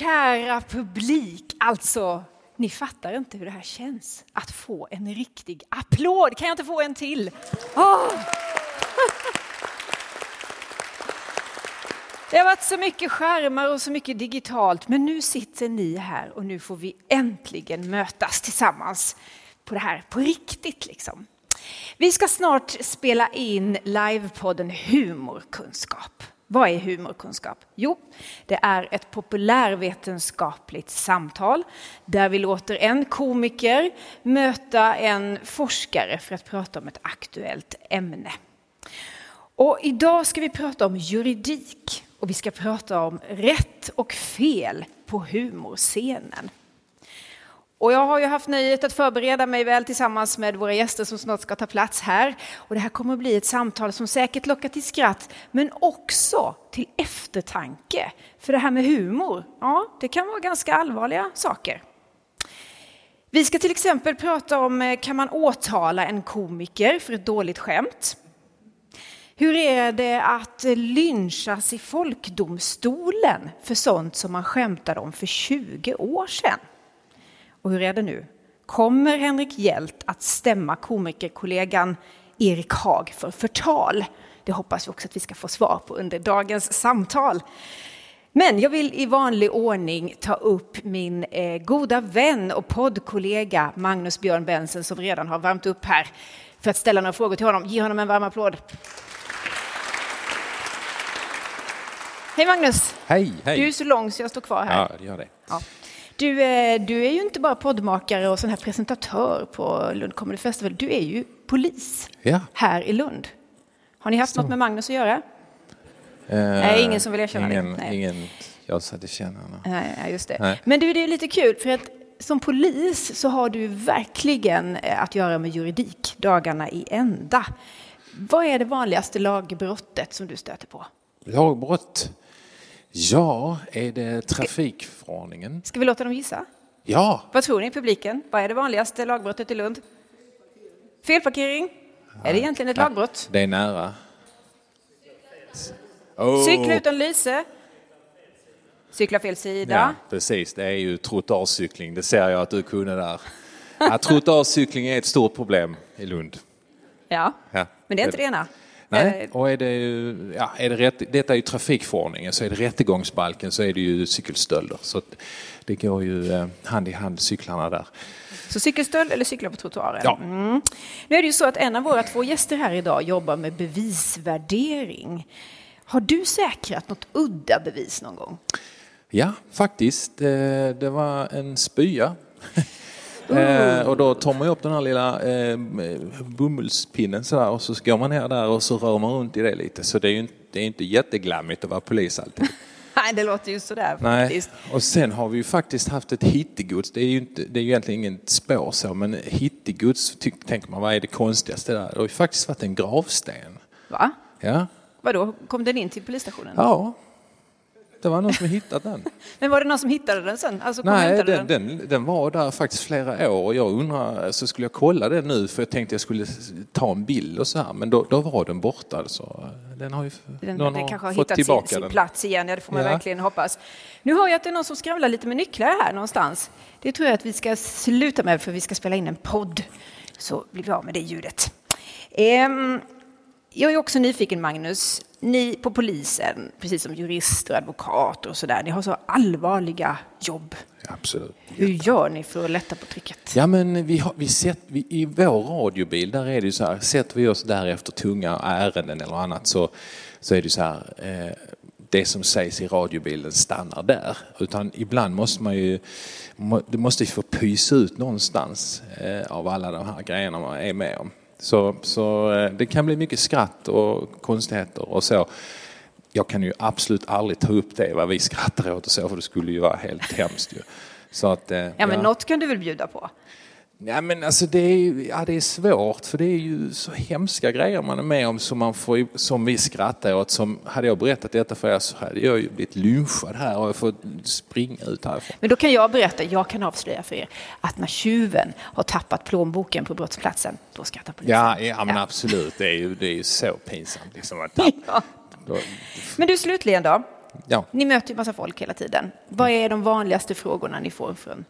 kära publik, alltså ni fattar inte hur det här känns att få en riktig applåd. Kan jag inte få en till? Oh. Det har varit så mycket skärmar och så mycket digitalt, men nu sitter ni här och nu får vi äntligen mötas tillsammans på det här på riktigt. Liksom. Vi ska snart spela in livepodden Humorkunskap. Vad är humorkunskap? Jo, det är ett populärvetenskapligt samtal där vi låter en komiker möta en forskare för att prata om ett aktuellt ämne. Och idag ska vi prata om juridik och vi ska prata om rätt och fel på humorscenen. Och jag har ju haft nöjet att förbereda mig väl tillsammans med våra gäster som snart ska ta plats här. Och det här kommer att bli ett samtal som säkert lockar till skratt, men också till eftertanke. För det här med humor, ja, det kan vara ganska allvarliga saker. Vi ska till exempel prata om, eh, kan man åtala en komiker för ett dåligt skämt? Hur är det att eh, lynchas i folkdomstolen för sånt som man skämtade om för 20 år sedan? Och hur är det nu? Kommer Henrik Hjält att stämma komikerkollegan Erik Haag för förtal? Det hoppas vi också att vi ska få svar på under dagens samtal. Men jag vill i vanlig ordning ta upp min eh, goda vän och poddkollega Magnus Björn Bensen som redan har värmt upp här för att ställa några frågor till honom. Ge honom en varm applåd. Hej Magnus! Hej, hej! Du är så lång så jag står kvar här. Ja, det gör det. Ja. Du, eh, du är ju inte bara poddmakare och sån här presentatör på Lund Comedy Festival. Du är ju polis ja. här i Lund. Har ni haft så. något med Magnus att göra? Uh, Nej, ingen som vill erkänna ingen, det? Nej. Ingen jag så att det känner. Nej, just det. Nej. Men du, det är lite kul för att som polis så har du verkligen eh, att göra med juridik dagarna i ända. Vad är det vanligaste lagbrottet som du stöter på? Lagbrott? Ja, är det trafikförordningen? Ska vi låta dem gissa? Ja. Vad tror ni publiken? Vad är det vanligaste lagbrottet i Lund? Felparkering? Ja. Är det egentligen ett lagbrott? Det är nära. Oh. Cykla utan lyse? Cykla fel sida? Ja, precis. Det är ju trottoarcykling. Det ser jag att du kunde där. Ja, trottoarcykling är ett stort problem i Lund. Ja, ja. men det är inte det ena. Nej, eh, och är det, ja, är det rätt, detta är ju trafikförordningen, så är det rättegångsbalken så är det ju cykelstölder. Så det går ju eh, hand i hand cyklarna där. Så cykelstöld eller cykla på trottoaren? Ja. Mm. Nu är det ju så att en av våra två gäster här idag jobbar med bevisvärdering. Har du säkrat något udda bevis någon gång? Ja, faktiskt. Eh, det var en spya Eh, och då tar man upp den här lilla eh, bomullspinnen sådär och så går man ner där och så rör man runt i det lite. Så det är ju inte, det är inte jätteglammigt att vara polis alltid. Nej, det låter ju sådär Nej. faktiskt. Och sen har vi ju faktiskt haft ett hittegods. Det är ju, inte, det är ju egentligen inget spår så, men hittegods tänker man, vad är det konstigaste där? Det har ju faktiskt varit en gravsten. Va? Ja. Vadå, kom den in till polisstationen? Ja, det var någon som hittat den. Men var det någon som hittade den sen? Alltså, Nej, den, den, den, var där faktiskt flera år och jag undrar, så skulle jag kolla den nu för jag tänkte jag skulle ta en bild och så här, men då, då var den borta. Så den har ju den, någon den kanske har hittat sin, sin plats igen, ja det får man ja. verkligen hoppas. Nu hör jag att det är någon som skramlar lite med nycklar här någonstans. Det tror jag att vi ska sluta med för vi ska spela in en podd. Så blir vi av med det ljudet. Ehm, jag är också nyfiken Magnus, ni på polisen, precis som jurister, advokater och sådär, ni har så allvarliga jobb. Absolut. Hur gör ni för att lätta på trycket? Ja, men vi har, vi sett, vi, I vår radiobil, där är det ju så här, sätter vi oss där efter tunga ärenden eller annat så, så är det så här, eh, det som sägs i radiobilen stannar där. Utan ibland måste man ju, det måste ju få pysa ut någonstans eh, av alla de här grejerna man är med om. Så, så eh, det kan bli mycket skratt och konstigheter och så. Jag kan ju absolut aldrig ta upp det, vad vi skrattar åt och så, för det skulle ju vara helt hemskt ju. Så att, eh, ja, men ja. något kan du väl bjuda på? Ja, men alltså det är, ja, det är svårt för det är ju så hemska grejer man är med om som, man får, som vi skrattar åt. Som, hade jag berättat detta för er så hade jag ju blivit lynchad här och fått springa ut härifrån. Men då kan jag berätta, jag kan avslöja för er att när tjuven har tappat plånboken på brottsplatsen, då skrattar polisen. Ja, ja men ja. absolut. Det är ju, det är ju så pinsamt liksom att tappa. ja. Men du slutligen då. Ja. Ni möter ju massa folk hela tiden. Vad är de vanligaste frågorna ni får från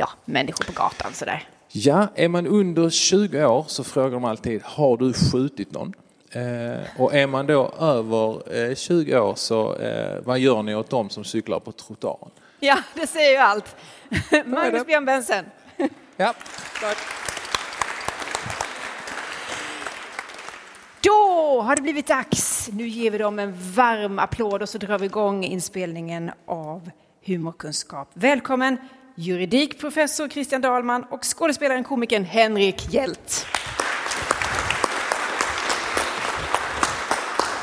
ja, människor på gatan? Sådär? Ja, är man under 20 år så frågar de alltid, har du skjutit någon? Eh, och är man då över eh, 20 år så eh, vad gör ni åt dem som cyklar på trottoaren? Ja, det säger ju allt. Magnus Björn Bensen. Ja, Då har det blivit dags. Nu ger vi dem en varm applåd och så drar vi igång inspelningen av Humorkunskap. Välkommen juridikprofessor Christian Dahlman och skådespelaren komikern Henrik Hjelt.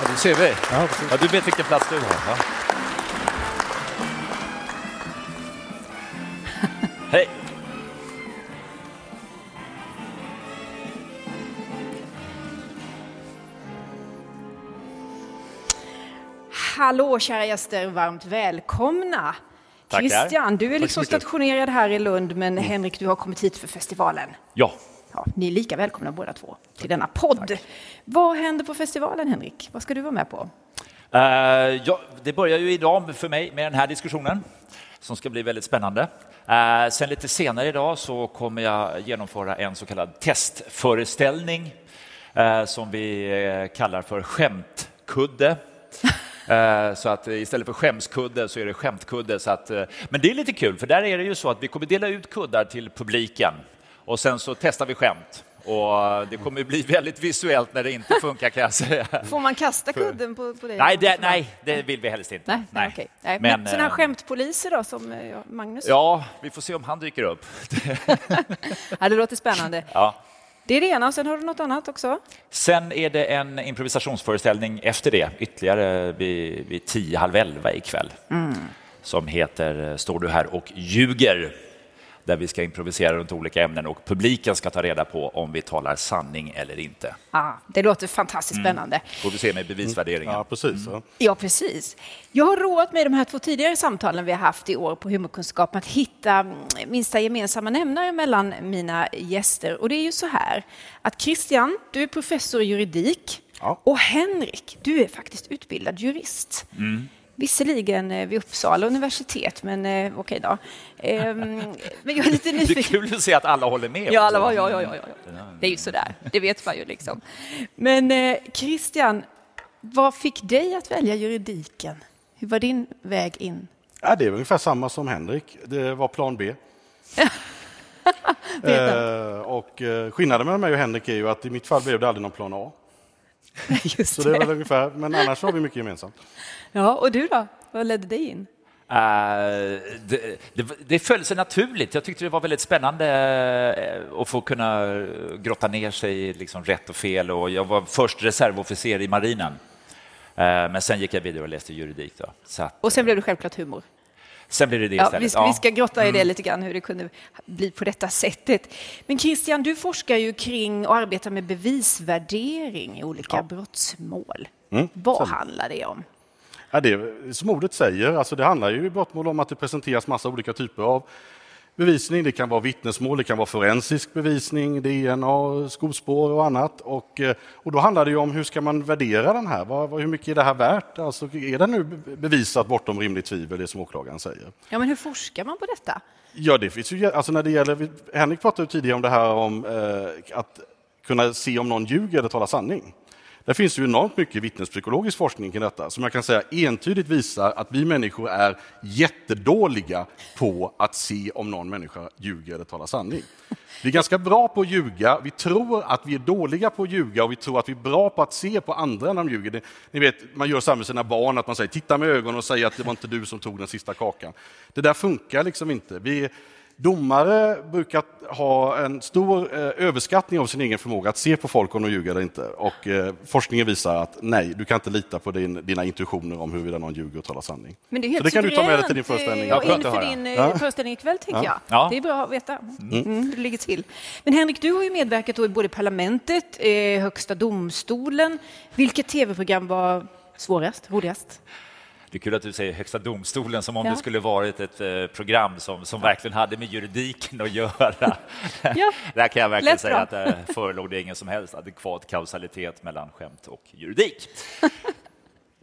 Ja, du ser vi. Ja, du vet vilken plats du har. Va? Hej! Hallå kära gäster, varmt välkomna. Tackar. Christian, du är Tack liksom stationerad här i Lund, men Henrik, du har kommit hit för festivalen. Ja, Ja, ni är lika välkomna båda två till denna podd. Vad händer på festivalen, Henrik? Vad ska du vara med på? Eh, ja, det börjar ju idag för mig med den här diskussionen som ska bli väldigt spännande. Eh, sen lite senare idag så kommer jag genomföra en så kallad testföreställning eh, som vi kallar för skämtkudde. Eh, Så att istället för skämskudde så är det skämtkudde. Så att, eh, men det är lite kul, för där är det ju så att vi kommer dela ut kuddar till publiken och sen så testar vi skämt. Och det kommer bli väldigt visuellt när det inte funkar kan jag säga. Får man kasta kudden på, på dig? Nej, det, nej, det vill vi helst inte. Nej, nej. okej. Nej, men, Men, sådana här eh, skämtpoliser då, som Magnus? Ja, vi får se om han dyker upp. Ja, det låter spännande. Ja. Det är det ena, och sen har du något annat också? Sen är det en improvisationsföreställning efter det, ytterligare vid, vid tio, halv elva ikväll, som heter eh, Står du här och ljuger? Där vi ska improvisera runt olika ämnen och publiken ska ta reda på om vi talar sanning eller inte. Ah, det låter fantastiskt spännande. Får vi se med bevisvärderingen. Ja, precis. ja. Ja, precis. Jag har roat mig i de här två tidigare samtalen vi har haft i år på humorkunskap att hitta mm, minsta gemensamma nämnare mellan mina gäster. Och det är ju så här att Christian, du är professor i juridik Ja. och Henrik, du är faktiskt utbildad jurist. Visserligen eh, vid Uppsala universitet, men eh, okej då. Ehm, men jag är lite Det är nyfiken. kul att se att alla håller med. Ja, alla, ja, ja, ja, ja. Det är ju sådär, det vet man ju liksom. Men eh, Christian, vad fick dig att välja juridiken? Hur var din väg in? Ja, det är väl ungefär samma som Henrik. Det var plan B. Eh, och eh, skillnaden mellan mig och Henrik är ju att i mitt fall blev det aldrig någon plan A. Just Så det är väl ungefär, men annars har vi mycket gemensamt. Ja, och du då? Vad ledde dig in? Eh, det, det, det föll sig naturligt. Jag tyckte det var väldigt spännande eh, att få kunna grotta ner sig i liksom rätt och fel. Och jag var först reservofficer i marinen. Eh, Men sen gick jag vidare och läste juridik. Då. Så att, Och sen blev det självklart humor. sen blev det det Ja, istället. vi, ska, vi ska grotta i det lite grann, hur det kunde bli på detta sättet. Men Christian, du forskar ju kring och arbetar med bevisvärdering i olika brottsmål. Vad handlar det om? Ja, det är, som ordet säger, alltså det handlar ju i brottmål om att det presenteras massa olika typer av bevisning. Det kan vara vittnesmål, det kan vara forensisk bevisning, DNA, skospår och annat. Och, eh, och då handlar det om hur ska man värdera den här? Vad, hur mycket är det här värt? Alltså, är det nu bevisat bortom rimligt tvivel, det som åklagaren säger? Ja, men hur forskar man på detta? Ja, det finns ju, alltså när det gäller, Henrik pratade ju tidigare om det här om eh, att kunna se om någon ljuger eller talar sanning. Det finns ju enormt mycket vittnespsykologisk forskning kring detta som jag kan säga entydigt visar att vi människor är jättedåliga på att se om någon människa ljuger eller talar sanning. Vi är ganska bra på att ljuga, vi tror att vi är dåliga på att ljuga och vi tror att vi är bra på att se på andra när de ljuger. Ni vet, man gör samma med sina barn, att man säger titta med ögonen och säger att det var inte du som tog den sista kakan. Det där funkar liksom inte. Vi, Domare brukar ha en stor eh, överskattning av sin egen förmåga att se på folk om de ljuger eller inte. Och eh, forskningen visar att nej, du kan inte lita på din, dina intuitioner om huruvida någon ljuger och talar sanning. Men det är helt Så det kan du ta med dig till din suveränt, föreställning. eh, Ja, inför din eh, Ja. föreställning ikväll, tänker jag. Ja. Det är bra att veta mm. hur det ligger till. Men Henrik, du har ju medverkat då i både parlamentet, eh, Högsta domstolen. Vilket tv-program var svårast, roligast? Det är kul att du säger Högsta domstolen som om Ja. det skulle varit ett eh, program som, som verkligen hade med juridiken att göra. Ja. Där kan jag verkligen Lätt säga bra. att det förelåg det ingen som helst adekvat kausalitet mellan skämt och juridik.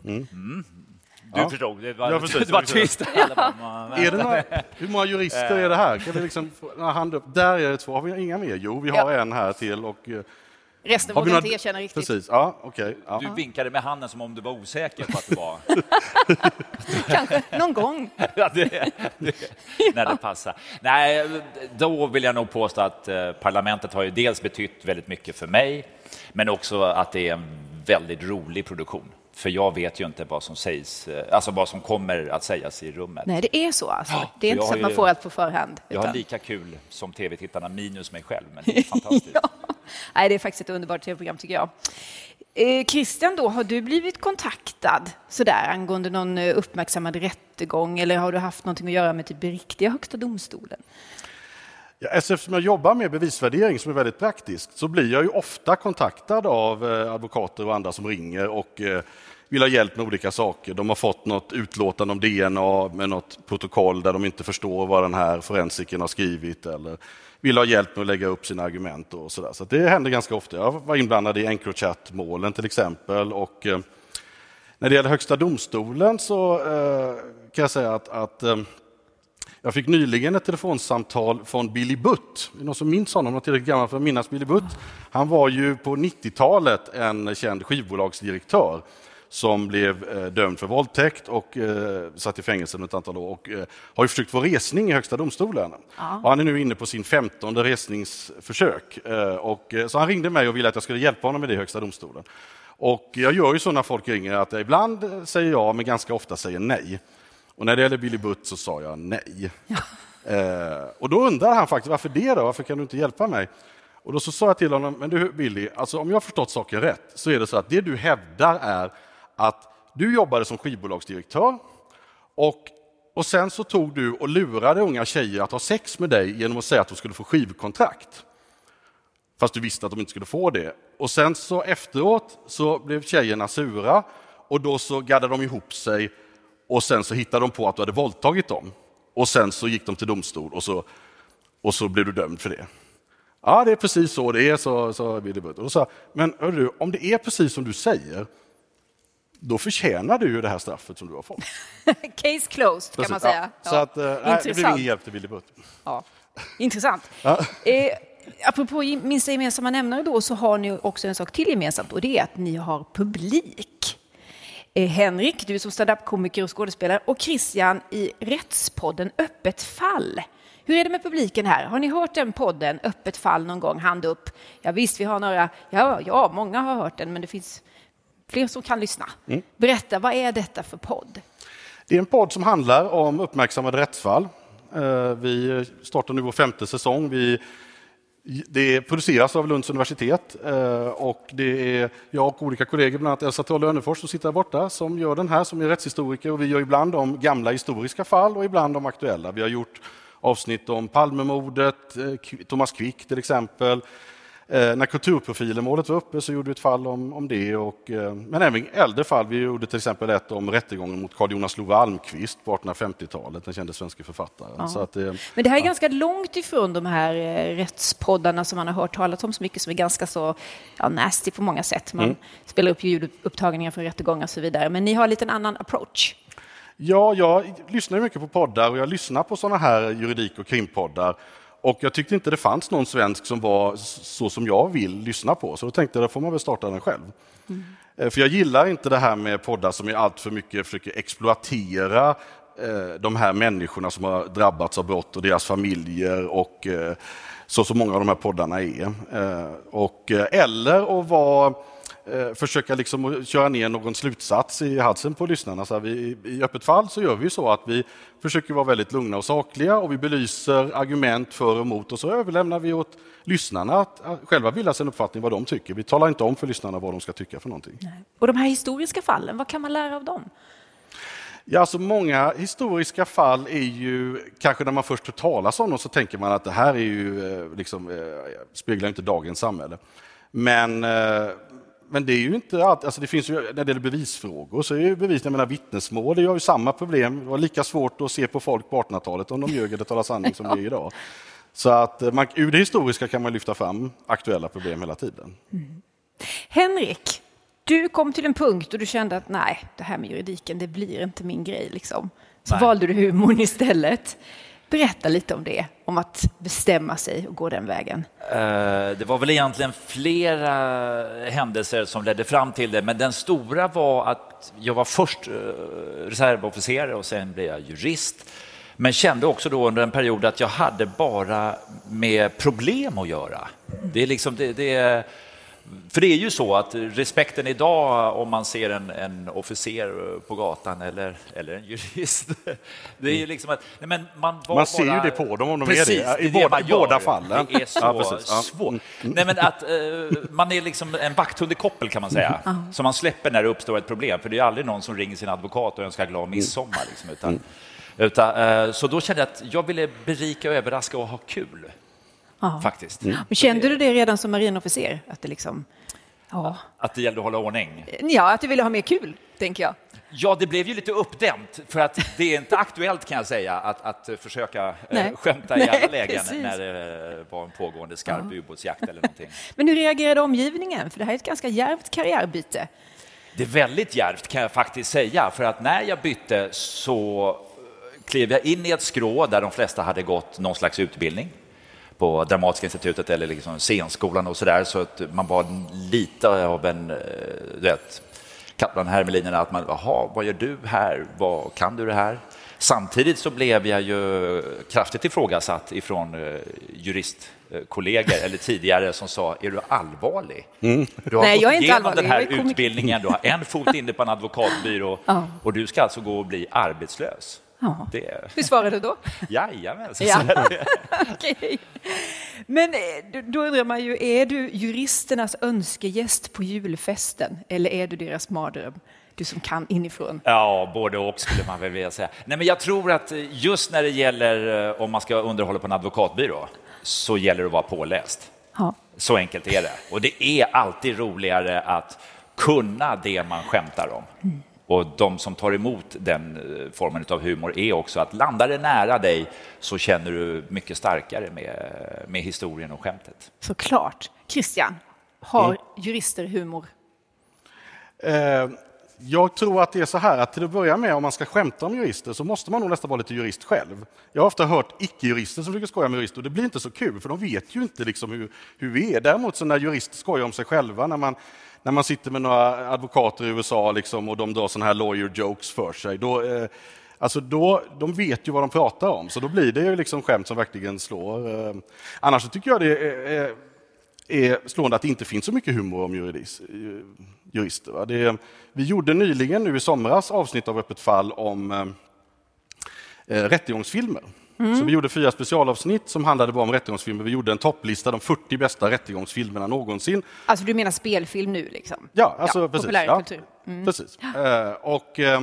Du Ja. förstod, det var, Jag förstod, det var tyst. Är det några, hur många jurister är det här? Kan vi liksom få hand upp? Där är det två. Har vi inga mer? Jo, vi har Ja. en här till. Och, eh, Resten vågar inte några- erkänna riktigt. Precis, ja, okej. ja. Du vinkade med handen som om du var osäker på att det var... Kanske någon gång. Ja, det, det, när det passar. Nej, då vill jag nog påstå att eh, parlamentet har ju dels betytt väldigt mycket för mig, men också att det är en väldigt rolig produktion. För jag vet ju inte vad som sägs, eh, alltså vad som kommer att sägas i rummet. Nej, det är så alltså. Ja, Det är inte så att man ju- får allt på förhand. Jag har lika kul som tv-tittarna minus mig själv, men det är fantastiskt. ja. Nej, det är faktiskt ett underbart tv-program tycker jag. Eh, Christian, då, har du blivit kontaktad sådär, angående någon eh, uppmärksammad rättegång eller har du haft någonting att göra med typ riktiga Högsta domstolen? Ja, alltså, eftersom jag jobbar med bevisvärdering som är väldigt praktiskt så blir jag ju ofta kontaktad av eh, advokater och andra som ringer och eh, vill ha hjälp med olika saker. De har fått något utlåtande om DNA med något protokoll där de inte förstår vad den här forensiken har skrivit eller vill ha hjälp med att lägga upp sina argument och sådär. Så det händer ganska ofta. Jag var inblandad i Encrochat-målen till exempel och eh, när det gäller Högsta domstolen så kan jag säga att, att jag fick nyligen ett telefonsamtal från Billy Butt. Är det någon som minns honom? Någon tillräckligt gammal för att minnas Billy Butt? Han var ju på 90-talet en känd skivbolagsdirektör som blev eh, dömd för våldtäkt och eh, satt i fängelse under ett antal år och eh, har ju försökt få resning i Högsta domstolen. Och han är nu inne på sin femtonde resningsförsök. Eh, och, så han ringde mig och ville att jag skulle hjälpa honom med det i Högsta domstolen. Och jag gör ju så när folk ringer att jag ibland säger ja, men ganska ofta säger nej. Och när det gäller Billy Butt så sa jag nej. Eh, och då undrar han faktiskt, varför det då? Varför kan du inte hjälpa mig? Och då så sa jag till honom, men du Billy, alltså om jag har förstått saken rätt så är det så att det du hävdar är att du jobbade som skivbolagsdirektör och, och sen så tog du och lurade unga tjejer att ha sex med dig genom att säga att de skulle få skivkontrakt. Fast du visste att de inte skulle få det. Och sen så efteråt så blev tjejerna sura och då så gaddade de ihop sig och sen så hittade de på att du hade våldtagit dem. Och sen så gick de till domstol och så, och så blev du dömd för det. Ja, det är precis så det är, så, så Billy Butt. Och sa men hörru, om det är precis som du säger, då förtjänar du ju det här straffet som du har fått. Case closed kan man säga. Ja, så att, eh, nej, det blev ingen hjälp till Billy Butt. Ja. Intressant. Eh, apropå minsta gemensamma nämnare då så har ni också en sak till gemensamt och det är att ni har publik. Eh, Henrik, du som standup-komiker och skådespelare och Christian i Rättspodden Öppet fall. Hur är det med publiken här? Har ni hört den podden, Öppet fall, någon gång? Hand upp. Ja, visst, vi har några. Ja, ja, många har hört den, men det finns fler som kan lyssna. Berätta, vad är detta för podd? Det är en podd som handlar om uppmärksammade rättsfall. Eh, Vi startar nu vår femte säsong. Vi, det produceras av Lunds universitet eh, och det är jag och olika kollegor, bland annat Elsa Trolle Önnefors som sitter där borta, som gör den här, som är rättshistoriker. Och vi gör ibland om gamla historiska fall och ibland om aktuella. Vi har gjort avsnitt om Palmemordet, eh, Thomas Quick till exempel. Eh, när kulturprofilemålet var uppe så gjorde vi ett fall om, om det. Och, eh, men även äldre fall. Vi gjorde till exempel ett om rättegången mot Carl Jonas Love Almqvist på 1850-talet, den kände svenska författaren. Så att, eh, Men det här är ganska långt ifrån de här eh, rättspoddarna som man har hört talas om så mycket, som är ganska så ja, nasty på många sätt. Man Mm. spelar upp ljudupptagningar från rättegångar och så vidare. Men ni har en annan approach. Ja, jag lyssnar mycket på poddar och jag lyssnar på sådana här juridik och krimpoddar. Och jag tyckte inte det fanns någon svensk som var så som jag vill lyssna på, så då tänkte jag då får man väl starta den själv. Eh, För jag gillar inte det här med poddar som är allt för mycket försöker exploatera eh, de här människorna som har drabbats av brott och deras familjer och eh, så som många av de här poddarna är. Och, eller att vara eh, försöka liksom köra ner någon slutsats i halsen på lyssnarna. Så här, vi, I öppet fall så gör vi så att vi försöker vara väldigt lugna och sakliga och vi belyser argument för och emot och så överlämnar vi åt lyssnarna att själva bilda sin uppfattning vad de tycker. Vi talar inte om för lyssnarna vad de ska tycka för någonting. Och de här historiska fallen, vad kan man lära av dem? Ja, alltså många historiska fall är ju, kanske när man först hör talas om dem så tänker man att det här är ju, eh, liksom, eh, speglar inte dagens samhälle. Men, eh, men det är ju inte allt, alltså det finns ju, när det gäller bevisfrågor så är ju bevis, jag menar vittnesmål, det har ju samma problem. Det var lika svårt att se på folk på 1800-talet om de ljög eller talade sanning som det är idag. Så att eh, man, ur det historiska kan man lyfta fram aktuella problem hela tiden. Henrik, du kom till en punkt och du kände att nej, det här med juridiken, det blir inte min grej. Liksom. Så Nej. valde du humorn istället. Berätta lite om det, om att bestämma sig och gå den vägen. Eh, det var väl egentligen flera händelser som ledde fram till det, men den stora var att jag var först reservofficerare reservofficer och sen blev jag jurist. Men kände också då under en period att jag hade bara med problem att göra. Det är liksom, det, det är, för det är ju så att respekten idag om man ser en, en officer på gatan eller, eller en jurist, det är ju liksom att men man, Man ser ju bara, det på dem om de är Precis, det, i är båda- i båda fallen. Det är så Ja, precis. Ja. svårt. Nej, men att, eh, man är liksom en vakthund i koppel kan man säga, som man släpper när det uppstår ett problem. För det är aldrig någon som ringer sin advokat och önskar glad midsommar. Liksom, utan, utan, eh, så då kände jag att jag ville berika, och överraska och ha kul. Ja. Faktiskt. Men kände du det redan som marinofficer? Att det liksom, ja. Att det gällde att hålla ordning. ja, att du ville ha mer kul, tänker jag. Ja, det blev ju lite uppdämt, för att det är inte aktuellt kan jag säga att, att försöka eh, Nej. skämta i Nej, alla lägen precis. när det var en pågående skarp ubåtsjakt eller någonting. Men hur reagerade omgivningen? För det här är ett ganska djärvt karriärbyte. Det är väldigt djärvt kan jag faktiskt säga, för att när jag bytte så eh, klev jag in i ett skrå där de flesta hade gått någon slags utbildning på Dramatiska institutet eller liksom scenskolan och sådär, så att man var lite av en, eh, du vet, katt bland hermelinerna, att man, jaha, vad gör du här? Vad, kan du det här? Samtidigt så blev jag ju kraftigt ifrågasatt ifrån eh, juristkollegor eller tidigare som sa, är du allvarlig? Du har Nej, gått jag är inte igenom allvarlig. den här utbildningen, du har en fot inne på en advokatbyrå Ja. och du ska alltså gå och bli arbetslös. Ja. Det, Hur svarade du då? jajamän, så Ja. Okej. Men eh, då- undrar man ju, är du juristernas önskegäst på julfesten eller är du deras mardröm? Du som kan inifrån. Ja, både och skulle man väl vilja säga. Nej, men jag tror att just när det gäller eh, om man ska underhålla på en advokatbyrå så gäller det att vara påläst. Ja. Så enkelt är det. Och det är alltid roligare att kunna det man skämtar om. Och de som tar emot den eh, formen av humor är också att landar det nära dig så känner du mycket starkare med, med historien och skämtet. Såklart. Christian, har jurister humor? Eh, jag tror att det är så här att till att börja med, om man ska skämta om jurister så måste man nog nästan vara lite jurist själv. Jag har ofta hört icke-jurister som försöker skoja med jurister och det blir inte så kul för de vet ju inte liksom hur, hur vi är. Däremot så när jurister skojar om sig själva, när man, när man sitter med några advokater i USA liksom, och de drar sådana här lawyer jokes för sig, då, eh, Alltså då, de vet ju vad de pratar om, så då blir det ju liksom skämt som verkligen slår. Eh. Annars så tycker jag det är, eh, är, slående att det inte finns så mycket humor om juridis, jurister. Va? Det, vi gjorde nyligen nu i somras avsnitt av Öppet fall om eh, eh, rättegångsfilmer. Så vi gjorde fyra specialavsnitt som handlade bara om rättegångsfilmer. Vi gjorde en topplista, de 40 bästa rättegångsfilmerna någonsin. Alltså du menar spelfilm nu liksom? Ja, alltså precis. Ja, populärkultur. precis. Eh, och, eh,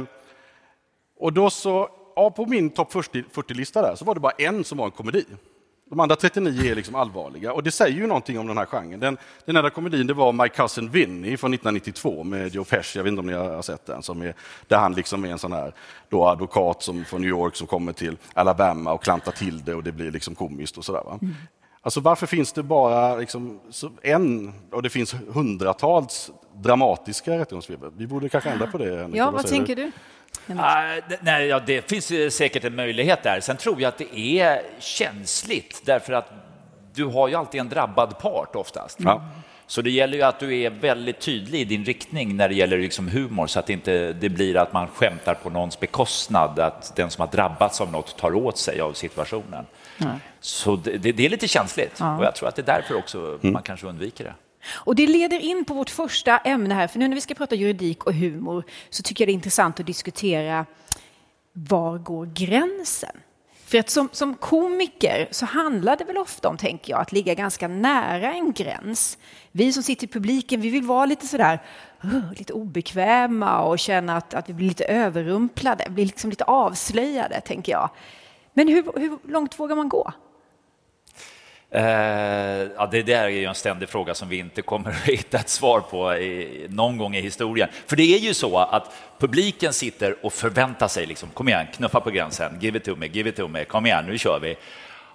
och då så, ja, på min topp 40-lista där så var det bara en som var en komedi. De andra 39 är liksom allvarliga och det säger ju någonting om den här genren. Den, den enda komedin det var My Cousin Vinny från 1992 med Joe Pesci, jag vet inte om ni har sett den, som är, där han liksom är en sån här då advokat som, från New York som kommer till Alabama och klantar till det och det blir liksom komiskt och sådär. Va? Alltså varför finns det bara liksom en, och det finns hundratals dramatiska rättegångsfilmer? Vi borde kanske ändra på det. Henrik, Ja, vad säger tänker du? Ah, d- nej, ja, det finns ju säkert en möjlighet där. Sen tror jag att det är känsligt därför att du har ju alltid en drabbad part oftast. Ja. Så det gäller ju att du är väldigt tydlig i din riktning när det gäller liksom humor så att det inte det blir att man skämtar på någons bekostnad, att den som har drabbats av något tar åt sig av situationen. Så det, det, det är lite känsligt och jag tror att det är därför också man kanske undviker det. Och det leder in på vårt första ämne här, för nu när vi ska prata juridik och humor så tycker jag det är intressant att diskutera var går gränsen? För att som, som komiker så handlar det väl ofta om, tänker jag, att ligga ganska nära en gräns. Vi som sitter i publiken, vi vill vara lite sådär, uh, lite obekväma och känna att, att vi blir lite överrumplade, blir liksom lite avslöjade, tänker jag. Men hur, hur långt vågar man gå? Eh, ja, det där är ju en ständig fråga som vi inte kommer att hitta ett svar på i, någon gång i historien. För det är ju så att publiken sitter och förväntar sig, liksom, kom igen, knuffa på gränsen, give it to me, give it to me, kom igen, nu kör vi.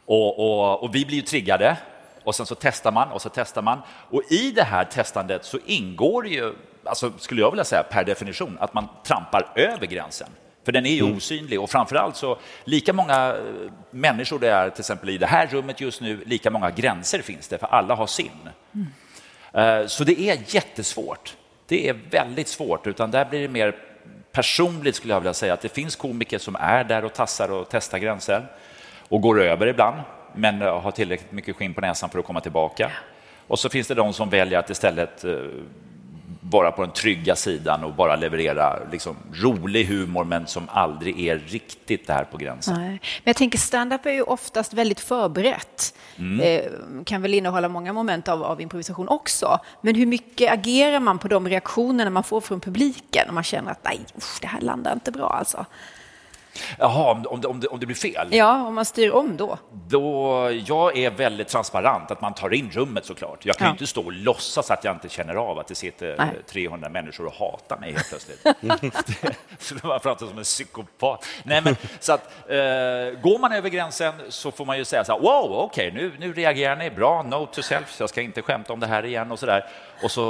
Och, och, och vi blir ju triggade och sen så testar man och så testar man. Och i det här testandet så ingår det ju, alltså skulle jag vilja säga per definition, att man trampar över gränsen. För den är ju mm. osynlig och framförallt så lika många eh, människor det är till exempel i det här rummet just nu, lika många gränser finns det för alla har sin. Mm. Så det är jättesvårt. Det är väldigt svårt, utan där blir det mer personligt skulle jag vilja säga att det finns komiker som är där och tassar och testar gränser och går över ibland, men har tillräckligt mycket skinn på näsan för att komma tillbaka. Och så finns det de som väljer att istället eh, vara på den trygga sidan och bara leverera liksom, rolig humor men som aldrig är riktigt där på gränsen. Nej. Men jag tänker stand-up är ju oftast väldigt förberett. Mm. Eh, kan väl innehålla många moment av, av, improvisation också. Men hur mycket agerar man på de reaktionerna man får från publiken? Om man känner att nej, usch, det här landar inte bra alltså. Jaha, om, om, om, det, om det blir fel? Ja, om man styr om då? då? Jag är väldigt transparent, att man tar in rummet såklart. Jag kan ja. inte stå och låtsas att jag inte känner av att det sitter Nej. 300 människor och hatar mig helt plötsligt. man pratar som en psykopat. Nej, men, så att, eh, går man över gränsen så får man ju säga så här, wow, okej, okay, nu, nu reagerar ni bra, note to self, jag ska inte skämta om det här igen och så där. Och, så,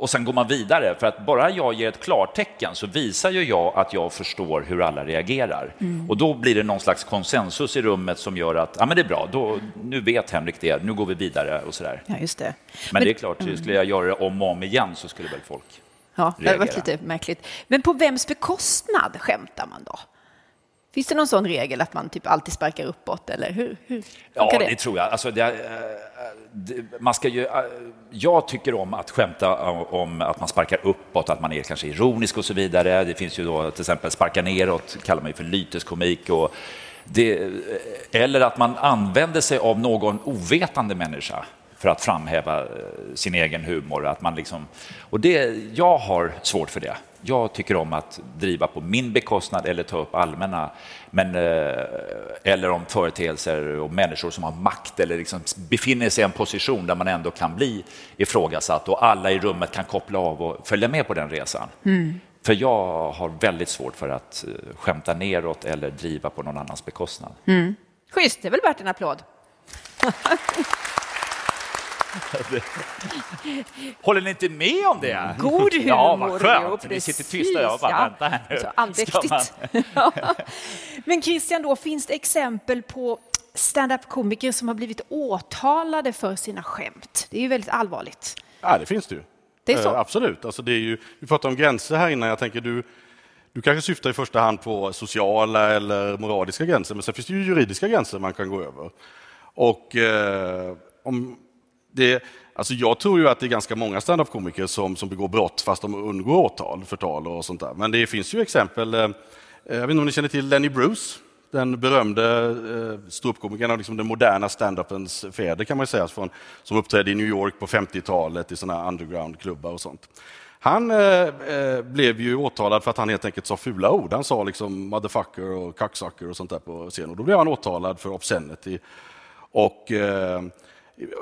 och sen går man vidare, för att bara jag ger ett klartecken så visar ju jag att jag förstår hur alla reagerar. Mm. Och då blir det någon slags konsensus i rummet som gör att ja, men det är bra, då, nu vet Henrik det, nu går vi vidare och så där. Ja, just det. Men, men det är klart, mm. skulle jag göra det om och om igen så skulle väl folk Ja, det har varit lite märkligt. Men på vems bekostnad skämtar man då? Finns det någon sån regel att man typ alltid sparkar uppåt? Eller hur, hur ja, det? det? tror jag. Alltså, det, det, man ska ju, jag tycker om att skämta om att man sparkar uppåt, att man är kanske ironisk och så vidare. Det finns ju då till exempel sparka neråt, kallar man ju för lyteskomik. Och det, eller att man använder sig av någon ovetande människa för att framhäva eh, sin egen humor. Att man liksom, och det, jag har svårt för det. Jag tycker om att driva på min bekostnad eller ta upp allmänna, men, eh, eller om företeelser och människor som har makt eller liksom befinner sig i en position där man ändå kan bli ifrågasatt och alla i rummet kan koppla av och följa med på den resan. Mm. För jag har väldigt svårt för att eh, skämta neråt eller driva på någon annans bekostnad. Mm. Schysst, det är väl värt en applåd. Håller ni inte med om det? God humor. Ja, vad skönt. Ni sitter tysta. Jag bara, ja. vänta här nu. Så andäktigt. Man... Men Christian, då, finns det exempel på stand-up-komiker som har blivit åtalade för sina skämt? Det är ju väldigt allvarligt. Ja, det finns det ju. Det är så? Uh, absolut. Alltså, det är ju, vi pratade om gränser här innan. Jag tänker du, du kanske syftar i första hand på sociala eller moraliska gränser, men sen finns det ju juridiska gränser man kan gå över. Och eh, om det, alltså jag tror ju att det är ganska många standup-komiker som, som begår brott fast de undgår åtal, förtal och sånt där. Men det finns ju exempel. Eh, eh jag vet inte om ni känner till Lenny Bruce? Den berömde eh, ståuppkomikern och liksom den moderna standupens fäder kan man säga, från, som uppträdde i New York på 50-talet i såna undergroundklubbar och sånt. Han eh, eh, blev ju åtalad för att han helt enkelt sa fula ord. Han sa liksom motherfucker och cocksucker och sånt där på scen. Och då blev han åtalad för obscenity. Och eh,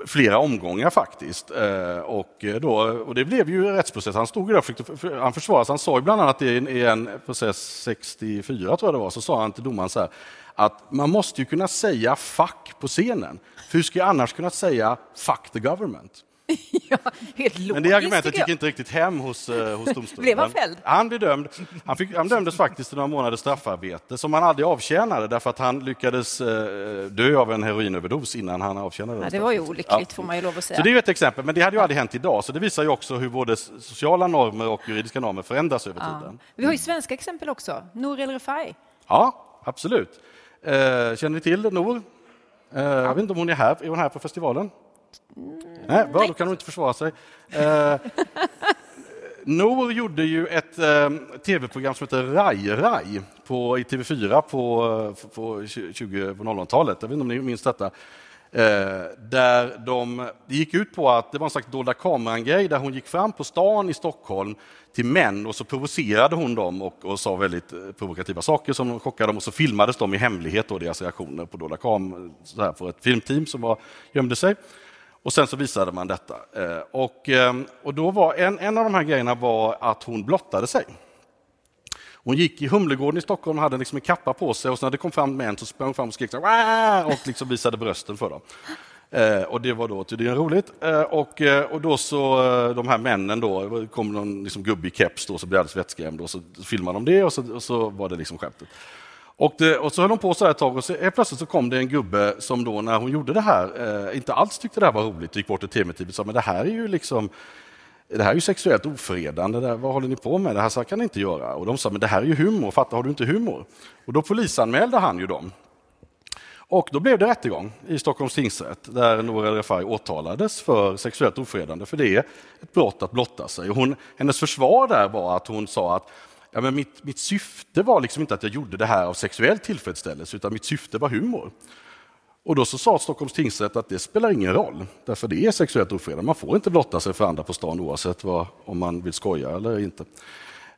flera omgångar faktiskt. Eh, och, eh, då, och det blev ju rättsprocess. Han stod där han försvarade Han sa ju bland annat i en process 64, tror jag det var, så sa han till domaren så här, att man måste ju kunna säga fuck på scenen. För hur ska jag annars kunna säga fuck the government? ja, helt logiskt, Men det argumentet gick inte riktigt hem hos, eh, hos domstolen. blev han fälld? Han blev dömd. Han, fick, han dömdes faktiskt till några månaders straffarbete som han aldrig avtjänade därför att han lyckades eh, dö av en heroinöverdos innan han avtjänade ja, Det var ju olyckligt ja. får man ju lov att säga. Så det är ett exempel, men det hade ju aldrig hänt idag. Så det visar ju också hur både sociala normer och juridiska normer förändras över ja. tiden. Vi har ju svenska exempel också. Nour El Refai. Ja, absolut. Eh, känner ni till Nour? Jag vet inte om hon är här. Är hon här på festivalen? Nej, bra, då kan hon inte försvara sig. Eh, Nour gjorde ju ett eh, tv-program som heter Rai Rai på, i TV4 på, eh, på, 20, på 00-talet. Jag vet inte om ni minns detta. Eh, där de, det gick ut på att det var en slags dolda kameran-grej där hon gick fram på stan i Stockholm till män och så provocerade hon dem och, och sa väldigt eh, provokativa saker som chockade dem och så filmades de i hemlighet och deras reaktioner på dolda kameran för ett filmteam som var, gömde sig. Och sen så visade man detta. Eh, och, eh, och då var en, en av de här grejerna var att hon blottade sig. Hon gick i Humlegården i Stockholm och hade liksom en kappa på sig och när det kom fram män så sprang hon fram och skrek och liksom visade brösten för dem. Eh, och det var då tydligen roligt. Eh, och, eh, och då så, de här männen då, kom någon liksom, gubbig keps då, så blev alldeles vettskrämd och så filmade de det och så, och så var det liksom skämtet. Och, det, och så höll hon på så här ett tag och så, plötsligt så kom det en gubbe som då när hon gjorde det här eh, inte alls tyckte det här var roligt, gick bort till tv-teamet och sa men det här är ju liksom det här är ju sexuellt ofredande, där, vad håller ni på med? Det här så kan ni inte göra. Och de sa, men det här är ju humor, fattar har du inte humor? Och då polisanmälde han ju dem. Och då blev det rättegång i Stockholms tingsrätt där Nour El Refai åtalades för sexuellt ofredande, för det är ett brott att blotta sig. Hon, hennes försvar där var att hon sa att ja, men mitt, mitt syfte var liksom inte att jag gjorde det här av sexuell tillfredsställelse, utan mitt syfte var humor. Och då så sa Stockholms tingsrätt att det spelar ingen roll, därför det är sexuellt ofredande. Man får inte blotta sig för andra på stan oavsett vad, om man vill skoja eller inte.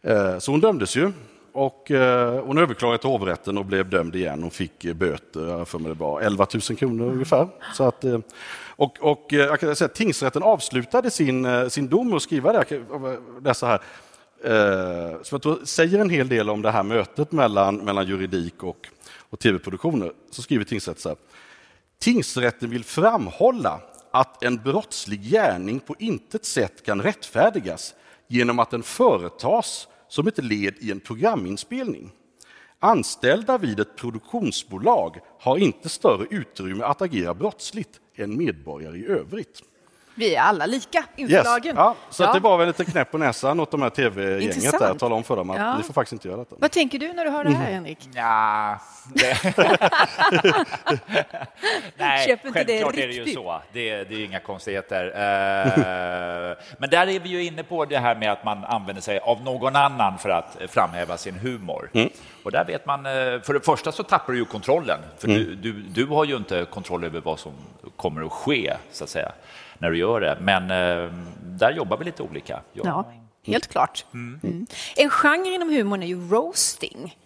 Eh, så hon dömdes ju och eh, hon överklagade till hovrätten och blev dömd igen. Hon fick eh, böter, för mig det var 11 000 kronor ungefär. Så att, och, och jag kan säga, tingsrätten avslutade sin, sin dom och skriva det, läsa här, som jag tror säger en hel del om det här mötet mellan, mellan juridik och, och tv-produktioner. Så skriver tingsrätten så här. Tingsrätten vill framhålla att en brottslig gärning på intet sätt kan rättfärdigas genom att den företas som ett led i en programinspelning. Anställda vid ett produktionsbolag har inte större utrymme att agera brottsligt än medborgare i övrigt. Vi är alla lika inslagen. Yes. Ja, så ja. det var väl lite knäpp på näsan åt de här tv-gänget där, tala om för dem att ja. ni får faktiskt inte göra detta. Vad tänker du när du hör det här, Henrik? Ja, det... Nej, Köp inte självklart det är det ju så. Det, det är inga konstigheter. Eh, men där är vi ju inne på det här med att man använder sig av någon annan för att framhäva sin humor. Mm. Och där vet man, eh, för det första så tappar du ju kontrollen, för mm. du, du, du har ju inte kontroll över vad som kommer att ske, så att säga när du gör det. Men eh, där jobbar vi lite olika. Ja, helt klart. Mm. Mm. En genre inom humorn är ju roasting,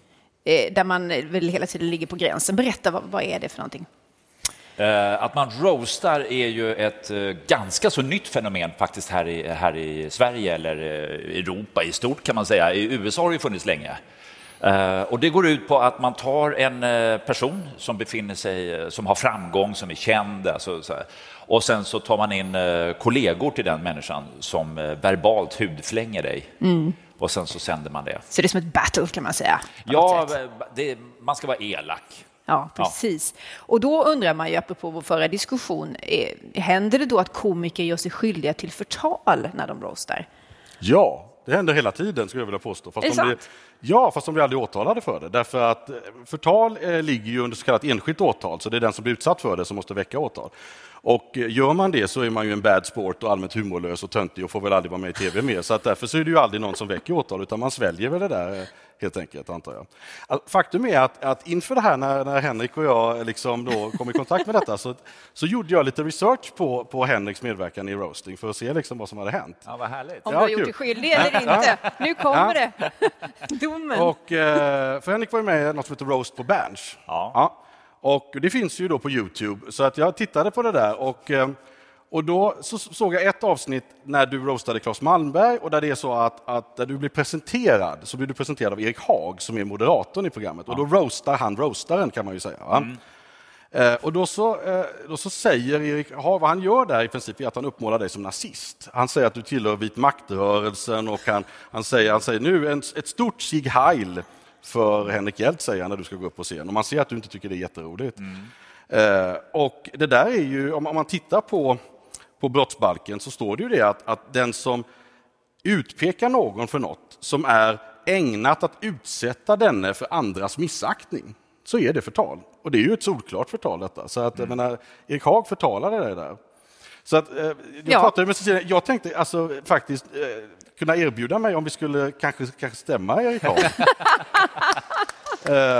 eh, där man väl hela tiden ligger på gränsen. Berätta, vad, vad är det för någonting? Eh, att man roastar är ju ett ganska så nytt fenomen faktiskt här i, här i Sverige eller Europa i stort kan man säga. I USA har det funnits länge. Och det går ut på att man tar en person som befinner sig, som har framgång, som är känd, alltså, och sen så tar man in eh, kollegor till den människan som eh, verbalt hudflänger dig. Mm. Och sen så sänder man det. Så det är som ett battle kan man säga? Ja, det, man ska vara elak. Ja, precis. Ja. Och då undrar man ju, apropå vår förra diskussion, händer det då att komiker gör sig skyldiga till förtal när de roastar? Ja, det händer hela tiden skulle jag vilja påstå. Fast de blir, ja, fast de blir aldrig åtalade för det. Därför att förtal eh, ligger ju under så kallat enskilt åtal, så det är den som blir utsatt för det som måste väcka åtal. Och gör man det så är man ju en bad sport och allmänt humorlös och töntig och får väl aldrig vara med i tv mer. Så att därför så är det ju aldrig någon som väcker åtal, utan man sväljer väl det där helt enkelt, antar jag. Faktum är att, att inför det här, när, när Henrik och jag liksom då kom i kontakt med detta, så, så gjorde jag lite research på, på Henriks medverkan i roasting för att se liksom vad som hade hänt. Ja, vad härligt. Om du har gjort dig skyldig eller inte. Nu kommer ja. det. Domen. Och, eh, för Henrik var ju med i något som heter Roast på Berns. Ja. ja. Och det finns ju då på Youtube, så att jag tittade på det där. Och, eh, och då så såg jag ett avsnitt när du roastade Claes Malmberg och där det är så att, att när du blir presenterad så blir du presenterad av Erik Haag som är moderatorn i programmet. Och då roastar han roastaren kan man ju säga. Mm. Eh, och då så, eh, då så säger Erik Haag, vad han gör där i princip är att han uppmålar dig som nazist. Han säger att du tillhör vit maktrörelsen och han, han, säger, han säger nu en, ett stort Sieg Heil för Henrik Hjelt, säger han när du ska gå upp på scen. Och man ser att du inte tycker det är jätteroligt. Mm. Eh, och det där är ju, om, om, man tittar på, på brottsbalken så står det ju det att, att den som utpekar någon för något som är ägnat att utsätta denne för andras missaktning, så är det förtal. Och det är ju ett solklart förtal detta. Så att, mm. jag menar, Erik Haag förtalade det där. Så att, eh, jag, ja. pratade med Cecilia, jag tänkte alltså, faktiskt eh, kunna erbjuda mig om vi skulle kanske, kanske stämma Erik Haag.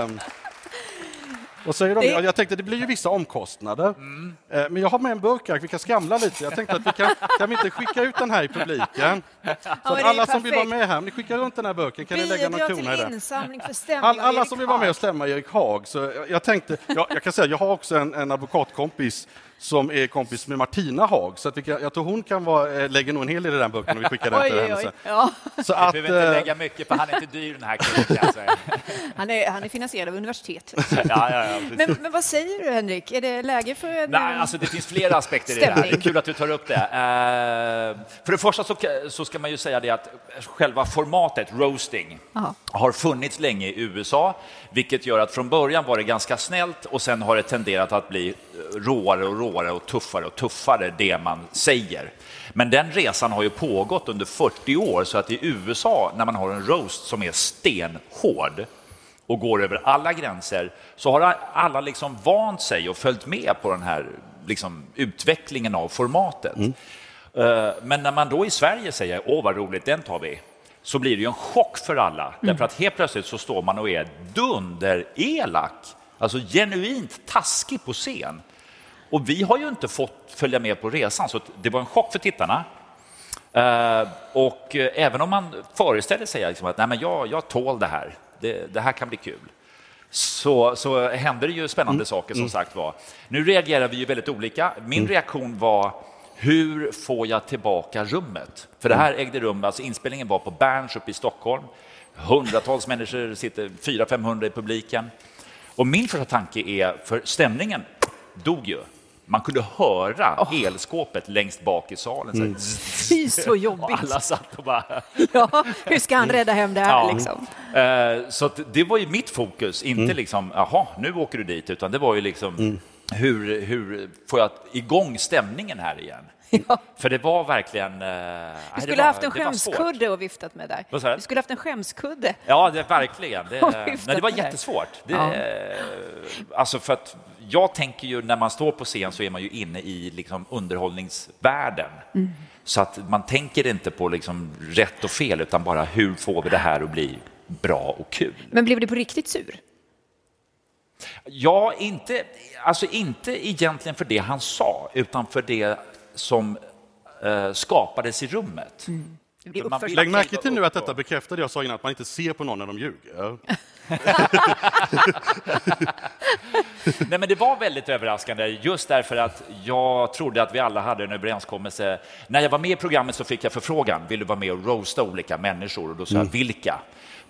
um, vad säger de? Det... Jag tänkte det blir ju vissa omkostnader. Mm. Men jag har med en burk vi kan skramla lite. Jag tänkte att vi kan, kan vi inte skicka ut den här i publiken? Så att alla som vill vara med här, ni skickar runt den här burken kan Bidra ni lägga några kronor i den. All, alla som vill vara med och stämma Erik Haag. Så jag, jag tänkte, jag, jag kan säga, jag har också en, en advokatkompis som är kompis med Martina Haag. Så att vi kan, jag tror hon kan vara, eh, lägger nog en hel del i den boken och vi skickar den till Oj, henne oj. Ja. Så Vi att, behöver inte eh, lägga mycket, för han är inte dyr den här killen. Han, är, han är finansierad av universitetet. Ja, ja, ja. Men, men vad säger du, Henrik? Är det läge för en... Nej, alltså det finns flera aspekter i det här. Det är kul att du tar upp det. Eh, för det första så, så ska man ju säga det att själva formatet, roasting, Ja. har funnits länge i USA, vilket gör att från början var det ganska snällt och sen har det tenderat att bli råare och råare och tuffare och tuffare, det man säger. Men den resan har ju pågått under 40 år, så att i USA, när man har en roast som är stenhård, och går över alla gränser så har alla liksom vant sig och följt med på den här liksom, utvecklingen av formatet. Eh, Men när man då i Sverige säger åh vad roligt, den tar vi, så blir det ju en chock för alla. Därför att helt plötsligt så står man och är dunderelak, alltså genuint taskig på scen. Och vi har ju inte fått följa med på resan, så det var en chock för tittarna. Eh, och eh, även om man föreställer sig liksom att Nej, men jag, jag tål det här, det, det här kan bli kul, så, så händer det ju spännande saker som sagt var. Nu reagerar vi ju väldigt olika. Min reaktion var hur får jag tillbaka rummet? För det här ägde rum, alltså inspelningen var på Berns uppe i Stockholm. Hundratals människor sitter, 400-500 i publiken. Och min första tanke är, för stämningen dog ju. Man kunde höra elskåpet längst bak i salen. Så här, Fy, så och jobbigt. alla satt och bara... Ja, hur ska han rädda hem det här Ja. liksom? Eh, Så det var ju mitt fokus, inte liksom, jaha, nu åker du dit, utan det var ju liksom, hur, hur får jag igång stämningen här igen? Ja. För det var verkligen... eh, Du skulle var- haft en skämskudde och viftat med där. Vad du? Skulle haft en skämskudde. Ja, det, verkligen. Det, nej, det var jättesvårt. Det, Ja. Alltså för att jag tänker ju när man står på scen så är man ju inne i liksom underhållningsvärlden. Mm. Så att man tänker inte på liksom rätt och fel utan bara hur får vi det här att bli bra och kul. Men blev du på riktigt sur? Ja, inte, alltså inte egentligen för det han sa, utan för det som eh, skapades i rummet. Vill- Lägg märke till nu att detta bekräftar det jag sa innan, att man inte ser på någon när de ljuger. Nej, men det var väldigt överraskande just därför att jag trodde att vi alla hade en överenskommelse. När jag var med i programmet så fick jag förfrågan, vill du vara med och roasta olika människor? Och då sa jag, vilka?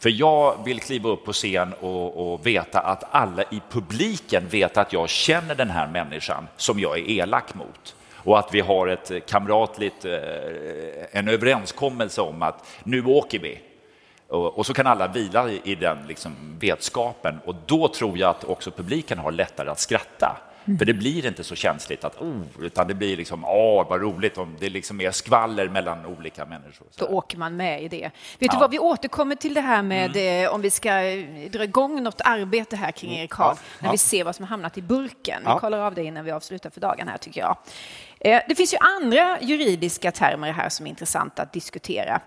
För jag vill kliva upp på scen och, och veta att alla i publiken vet att jag känner den här människan som jag är elak mot. Och att vi har ett kamratligt, eh, en överenskommelse om att nu åker vi. Och, så kan alla vila i, i den liksom, vetskapen och då tror jag att också publiken har lättare att skratta. För det blir inte så känsligt att oh, utan det blir liksom åh vad roligt om det liksom är skvaller mellan olika människor. Så Då åker man med i det. Vet du Ja. vad, vi återkommer till det här med eh, om vi ska eh, dra igång något arbete här kring Erik Haag, när Ja. vi ser vad som har hamnat i burken. Vi Ja. kollar av det innan vi avslutar för dagen här tycker jag. Eh, Det finns ju andra juridiska termer här som är intressanta att diskutera.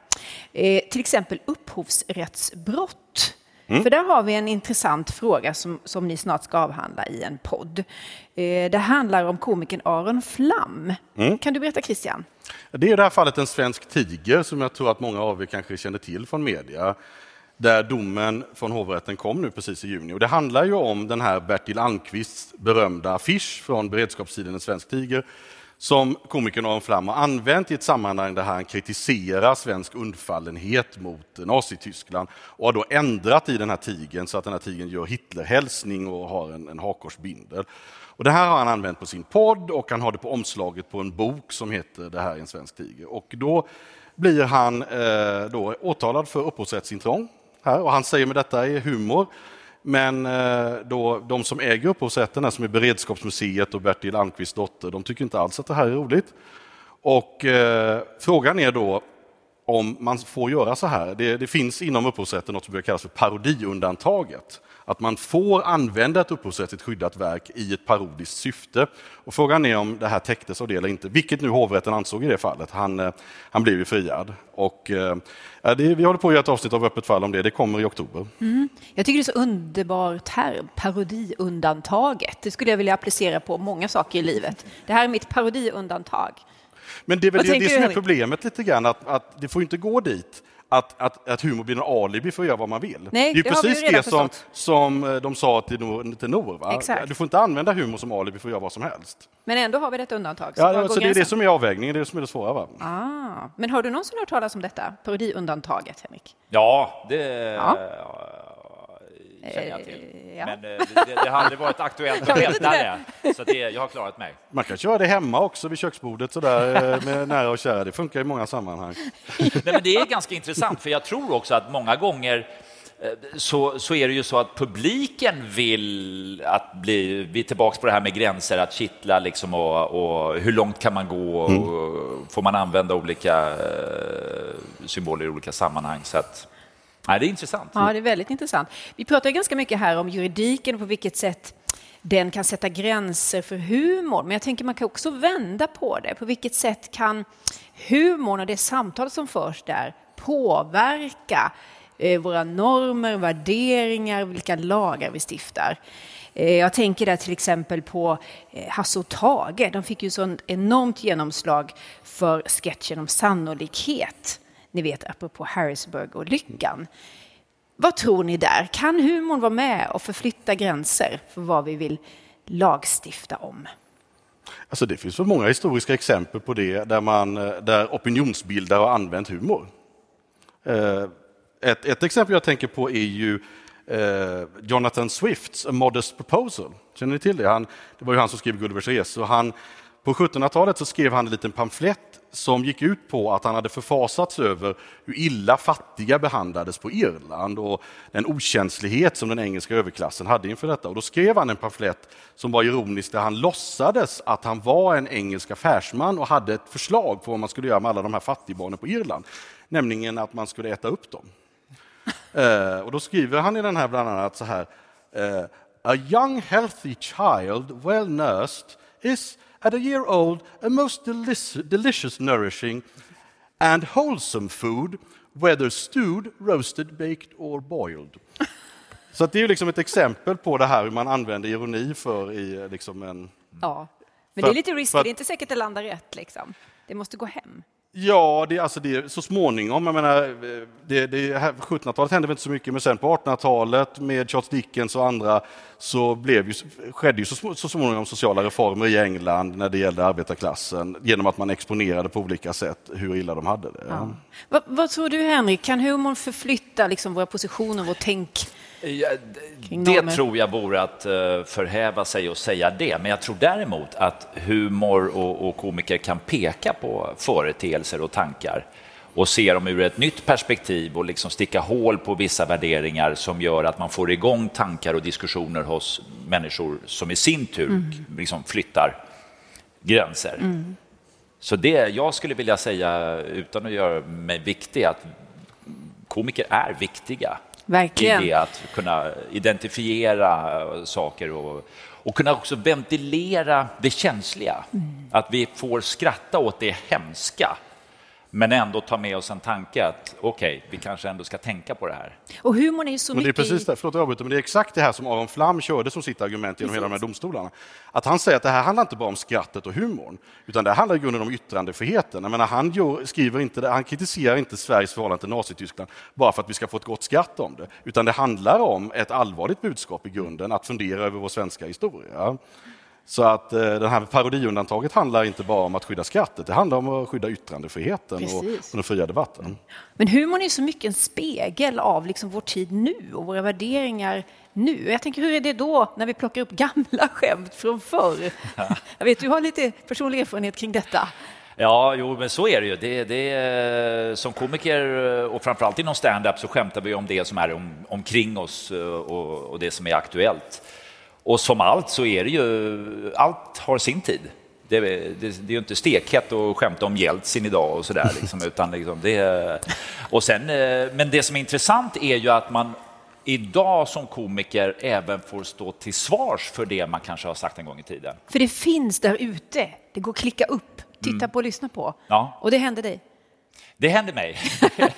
Till exempel upphovsrättsbrott. För där har vi en intressant fråga som, som ni snart ska avhandla i en podd. Eh, Det handlar om komikern Aron Flam. Kan du berätta Christian? Det är i det här fallet en svensk tiger som jag tror att många av er kanske känner till från media. Där domen från hovrätten kom nu precis i juni. Och det handlar ju om den här Bertil Almqvists berömda affisch från beredskapstiden En svensk tiger som komikern Aron Flam har använt i ett sammanhang där han kritiserar svensk undfallenhet mot Nazityskland och har då ändrat i den här tigern så att den här tigen gör Hitlerhälsning och har en, en hakkorsbindel. Och det här har han använt på sin podd och han har det på omslaget på en bok som heter Det här är en svensk tiger. Och då blir han eh, då åtalad för upphovsrättsintrång. Här, och han säger med detta är humor. Men eh, då, de som äger upphovsrätten, som är Beredskapsmuseet och Bertil Almqvists dotter, de tycker inte alls att det här är roligt. Och eh, frågan är då om man får göra så här. Det, det finns inom upphovsrätten något som brukar kallas för parodiundantaget. Att man får använda ett upphovsrättsligt skyddat verk i ett parodiskt syfte. Och frågan är om det här täcktes av det eller inte, vilket nu hovrätten ansåg i det fallet. Han, eh, han blev ju friad. Och, eh, det, vi håller på att göra ett avsnitt av Öppet fall om det, det kommer i oktober. Jag tycker det är så underbar term, parodiundantaget. Det skulle jag vilja applicera på många saker i livet. Det här är mitt parodiundantag. Men det är väl det, det som är problemet lite grann, att, att det får inte gå dit att, att, att humor blir en alibi för att göra vad man vill. Nej, det är det precis det som, förstått. som eh, de sa till Nor. Till Nor va? Exakt. Du får inte använda humor som alibi för att göra vad som helst. Men ändå har vi ett undantag. Så Ja, alltså, det är det som är avvägningen, det är det som är det svåra. Va? Ah, men har du någonsin hört talas om detta parodiundantaget, Henrik? Ja, det Ja. Känner jag till. Eh, ja. Men eh, det, det hade varit aktuellt att vet veta det. Så det, jag har klarat mig. Man kan köra det hemma också vid köksbordet sådär, eh, med nära och kära. Det funkar i många sammanhang. Nej, men det är ganska intressant, för jag tror också att många gånger så, så är det ju så att publiken vill att bli, vi är tillbaka på det här med gränser, att kittla liksom och, och hur långt kan man gå och får man använda olika symboler i olika sammanhang. Så att, Ja, det är intressant. Ja, det är väldigt intressant. Vi pratar ganska mycket här om juridiken och på vilket sätt den kan sätta gränser för humor. Men jag tänker man kan också vända på det. På vilket sätt kan humorn och det samtal som förs där påverka eh, våra normer, värderingar, vilka lagar vi stiftar? Eh, jag tänker där till exempel på eh, Hasse och Tage. De fick ju sånt enormt genomslag för sketchen om sannolikhet. Ni vet, apropå Harrisburg och lyckan. Vad tror ni där? Kan humorn vara med och förflytta gränser för vad vi vill lagstifta om? Alltså det finns för många historiska exempel på det där, man, eh, där opinionsbildare har använt humor. Eh, ett, ett exempel jag tänker på är ju eh, Jonathan Swifts A Modest Proposal. Känner ni till det? Han, det var ju han som skrev Gullivers resor. Han, på 1700-talet så skrev han en liten pamflett som gick ut på att han hade förfasats över hur illa fattiga behandlades på Irland och den okänslighet som den engelska överklassen hade inför detta. Och då skrev han en pamflett som var ironisk där han låtsades att han var en engelsk affärsman och hade ett förslag på vad man skulle göra med alla de här fattigbarnen på Irland. Nämligen att man skulle äta upp dem. Eh, och då skriver han i den här bland annat så här. eh, a young healthy child, well nursed, is at a year old a most delici- delicious nourishing and wholesome food, whether stewed, roasted, baked or boiled. Så att det är ju liksom ett exempel på det här hur man använder ironi för i eh, liksom en... Ja, men det är att- lite risky. att- Det är inte säkert det landar rätt. Liksom. Det måste gå hem. Ja, det, alltså det, så småningom. Jag menar, eh, det, det, här- 1700-talet hände väl inte så mycket, men sen på 1800-talet med Charles Dickens och andra så blev ju, skedde ju så, så småningom sociala reformer i England när det gällde arbetarklassen genom att man exponerade på olika sätt hur illa de hade det. Vad, vad tror du, Henrik? Kan humorn förflytta liksom, våra positioner, vårt tänk? Det tror jag vore att eh, förhäva sig och säga det. Men jag tror däremot att humor och, och komiker kan peka på företeelser och tankar och se dem ur ett nytt perspektiv och liksom sticka hål på vissa värderingar som gör att man får igång tankar och diskussioner hos människor som i sin tur liksom flyttar gränser. Så det jag skulle vilja säga, utan att göra mig viktig, att komiker är viktiga Verkligen. i det att kunna identifiera saker och, och kunna också ventilera det känsliga. Att vi får skratta åt det hemska, men ändå ta med oss en tanke att okej, vi kanske ändå ska tänka på det här. Och humorn är ju så Men det är precis det, förlåt jag avbryter, men det är exakt det här som Aron Flam körde som sitt argument genom hela de här domstolarna. Att han säger att det här handlar inte bara om skrattet och humorn, utan det handlar i grunden om yttrandefriheten. Jag menar, han, gör, skriver inte, det- han kritiserar inte Sveriges förhållande till Nazityskland bara för att vi ska få ett gott skratt om det, utan det handlar om ett allvarligt budskap i grunden, att fundera över vår svenska historia. Så att eh, det här parodiundantaget handlar inte bara om att skydda skrattet, det handlar om att skydda yttrandefriheten och, Precis. och den fria debatten. Men humorn är så mycket en spegel av liksom vår tid nu och våra värderingar nu. Jag tänker, hur är det då när vi plockar upp gamla skämt från förr? Jag vet, du har lite personlig erfarenhet kring detta. Ja, jo, men så är det ju. Det, det, är- som komiker och framförallt inom stand-up så skämtar vi om det som är om, omkring oss eh, och, och det som är aktuellt. Och som allt så är det ju, allt har sin tid. Det, det, det är ju inte stekhett att skämta om Jeltsin idag och sådär. Liksom, utan liksom det, och sen, eh, men det som är intressant är ju att man idag som komiker även får stå till svars för det man kanske har sagt en gång i tiden. För det finns där ute. Det går att klicka upp, titta på och lyssna på. Ja. Och det hände dig. Det hände mig.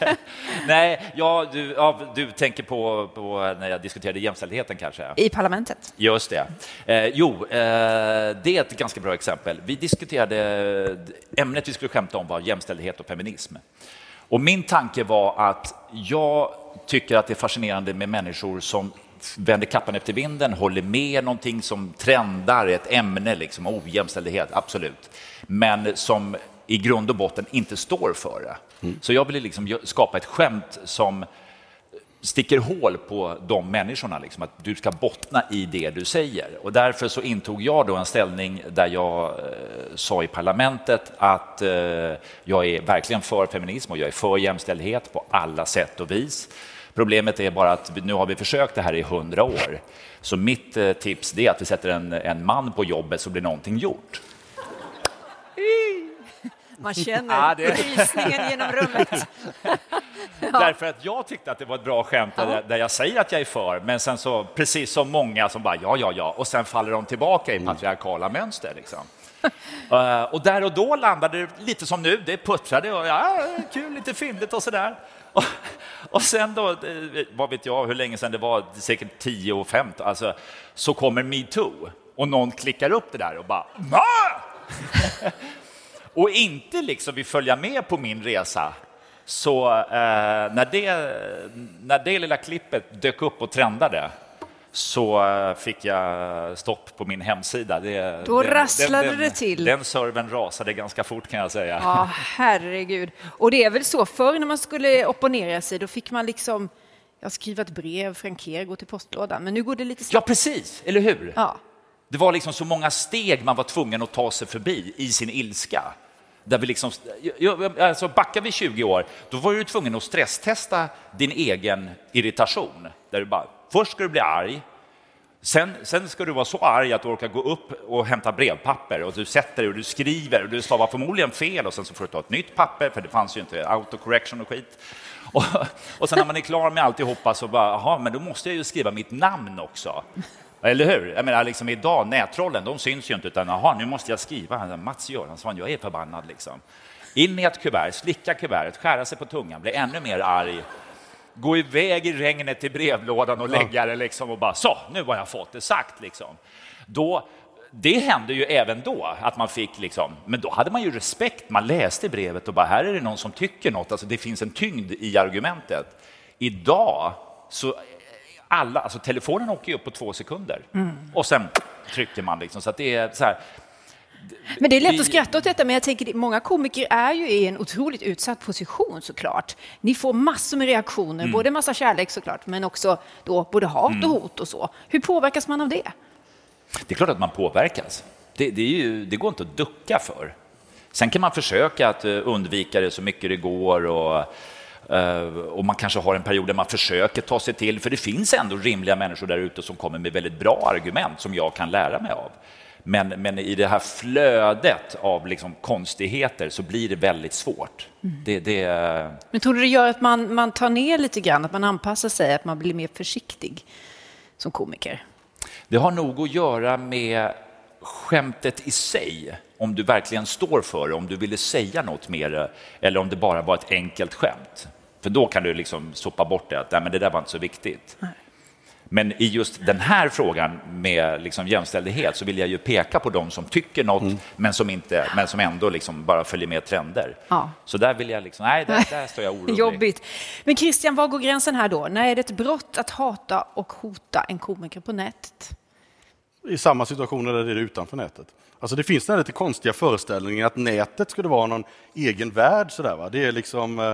Nej, ja, du, ja, du tänker på, på när jag diskuterade jämställdheten kanske? I parlamentet. Just det. Eh, jo, eh, det är ett ganska bra exempel. Vi diskuterade, ämnet vi skulle skämta om var jämställdhet och feminism. Och min tanke var att jag tycker att det är fascinerande med människor som vänder kappan efter vinden, håller med någonting som trendar, ett ämne, liksom, ojämställdhet, absolut. Men som i grund och botten inte står för det. Mm. Så jag ville liksom skapa ett skämt som sticker hål på de människorna, liksom, att du ska bottna i det du säger. Och därför så intog jag då en ställning där jag eh, sa i parlamentet att eh, jag är verkligen för feminism och jag är för jämställdhet på alla sätt och vis. Problemet är bara att nu har vi försökt det här i hundra år. Så mitt eh, tips är att vi sätter en, en man på jobbet så blir någonting gjort. Man känner ja, det... rysningen genom rummet. Ja. Därför att jag tyckte att det var ett bra skämt ja. där, jag säger att jag är för, men sen så precis som många som bara ja, ja, ja, och sen faller de tillbaka i mm. patriarkala mm. mönster. Liksom. uh, och där och då landade det lite som nu, det puttrade och ja, kul, lite fyndigt och sådär. Och, och sen då, eh, vad vet jag hur länge sedan det var, säkert 10 och 15, alltså, så kommer metoo och någon klickar upp det där och bara och inte liksom vill följa med på min resa. Så eh, när, det, när det lilla klippet dök upp och trendade så eh, fick jag stopp på min hemsida. Det, Då den, rasslade den, det till. Den servern rasade ganska fort kan jag säga. Ja, herregud. Och det är väl så, förr när man skulle opponera sig, då fick man liksom jag skriva ett brev, frankera, gå till postlådan. Men nu går det lite snabbt. Ja, precis, eller hur? Ja. Det var liksom så många steg man var tvungen att ta sig förbi i sin ilska. Där vi liksom, alltså backar vi 20 år, då var du tvungen att stresstesta din egen irritation. Där du bara, först ska du bli arg, sen, sen ska du vara så arg att du orkar gå upp och hämta brevpapper och du sätter dig och du skriver och du stavar förmodligen fel och sen så får du ta ett nytt papper för det fanns ju inte autocorrection och skit. Och, och sen när man är klar med alltihopa så bara, jaha, men då måste jag ju skriva mitt namn också. Eller hur? Jag menar, liksom idag, nättrollen, de syns ju inte, utan jaha, nu måste jag skriva. Mats Göransson, jag är förbannad liksom. In i ett kuvert, slicka kuvertet, skära sig på tungan, bli ännu mer arg. Gå iväg i regnet till brevlådan och lägga det liksom och bara så, nu har jag fått det sagt liksom. Då, det hände ju även då, att man fick liksom, men då hade man ju respekt. Man läste brevet och bara, här är det någon som tycker något. Alltså det finns en tyngd i argumentet. Idag så alla, alltså telefonen åker ju upp på två sekunder mm. och sen trycker man liksom. Så att det är så här, men det är lätt att skratta åt detta, men jag tänker många komiker är ju i en otroligt utsatt position såklart. Ni får massor med reaktioner, mm. både massa kärlek såklart, men också då både hat och mm. hot och så. Hur påverkas man av det? Det är klart att man påverkas. Det, det, ju, det går inte att ducka för. Sen kan man försöka att eh, undvika det så mycket det går och och man kanske har en period där man försöker ta sig till, för det finns ändå rimliga människor där ute som kommer med väldigt bra argument som jag kan lära mig av. Men, men i det här flödet av liksom konstigheter så blir det väldigt svårt. Mm. Det, det... Men tror du det gör att man, man tar ner lite grann, att man anpassar sig, att man blir mer försiktig som komiker? Det har nog att göra med skämtet i sig om du verkligen står för det, om du ville säga något mer eller om det bara var ett enkelt skämt. För då kan du liksom sopa bort det, att Nej, men det där var inte så viktigt. Nej. Men i just den här frågan med liksom jämställdhet så vill jag ju peka på de som tycker något mm. men, som inte, men som ändå liksom bara följer med trender. Ja. Så där vill jag liksom, nej, där, där står jag orolig. Jobbigt. Men Christian, var går gränsen här då? När är det ett brott att hata och hota en komiker på nätet? I samma situationer där det är utanför nätet. Alltså det finns den lite konstiga föreställningen att nätet skulle vara någon egen värld. Sådär, va? Det är liksom eh,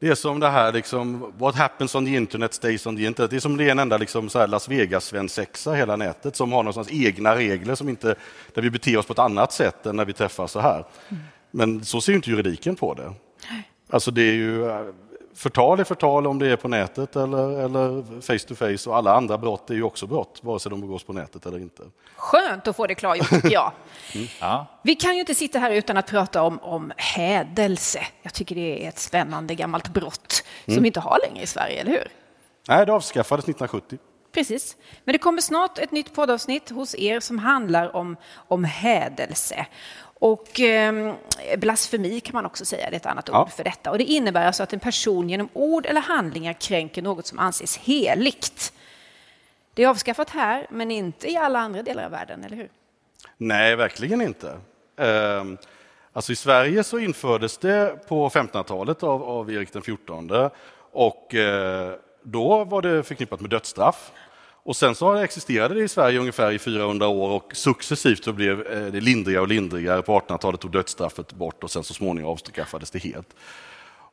det är som det här, liksom, what happens on the internet stays on the internet. Det är som det är en enda liksom, så här Las Vegas-svensexa, hela nätet, som har någonstans egna regler som inte, där vi beter oss på ett annat sätt än när vi träffas så här. Mm. Men så ser inte juridiken på det. Alltså det är ju förtal är förtal om det är på nätet eller, eller face to face och alla andra brott är ju också brott, vare sig de begås på nätet eller inte. Skönt att få det klargjort, tycker jag. Mm. Ja. Vi kan ju inte sitta här utan att prata om, om hädelse. Jag tycker det är ett spännande gammalt brott mm. som vi inte har längre i Sverige, eller hur? Nej, det avskaffades 1970. Precis. Men det kommer snart ett nytt poddavsnitt hos er som handlar om, om hädelse. Och eh, blasfemi kan man också säga, det är ett annat ja. ord för detta. Och det innebär alltså att en person genom ord eller handlingar kränker något som anses heligt. Det är avskaffat här, men inte i alla andra delar av världen, eller hur? Nej, verkligen inte. Eh, Alltså I Sverige så infördes det på 1500-talet av, av Erik XIV och eh, då var det förknippat med dödsstraff. Och sen så existerade det i Sverige ungefär i 400 år och successivt så blev eh, det lindrigare och lindrigare. På 1800-talet tog dödsstraffet bort och sen så småningom avskaffades det helt.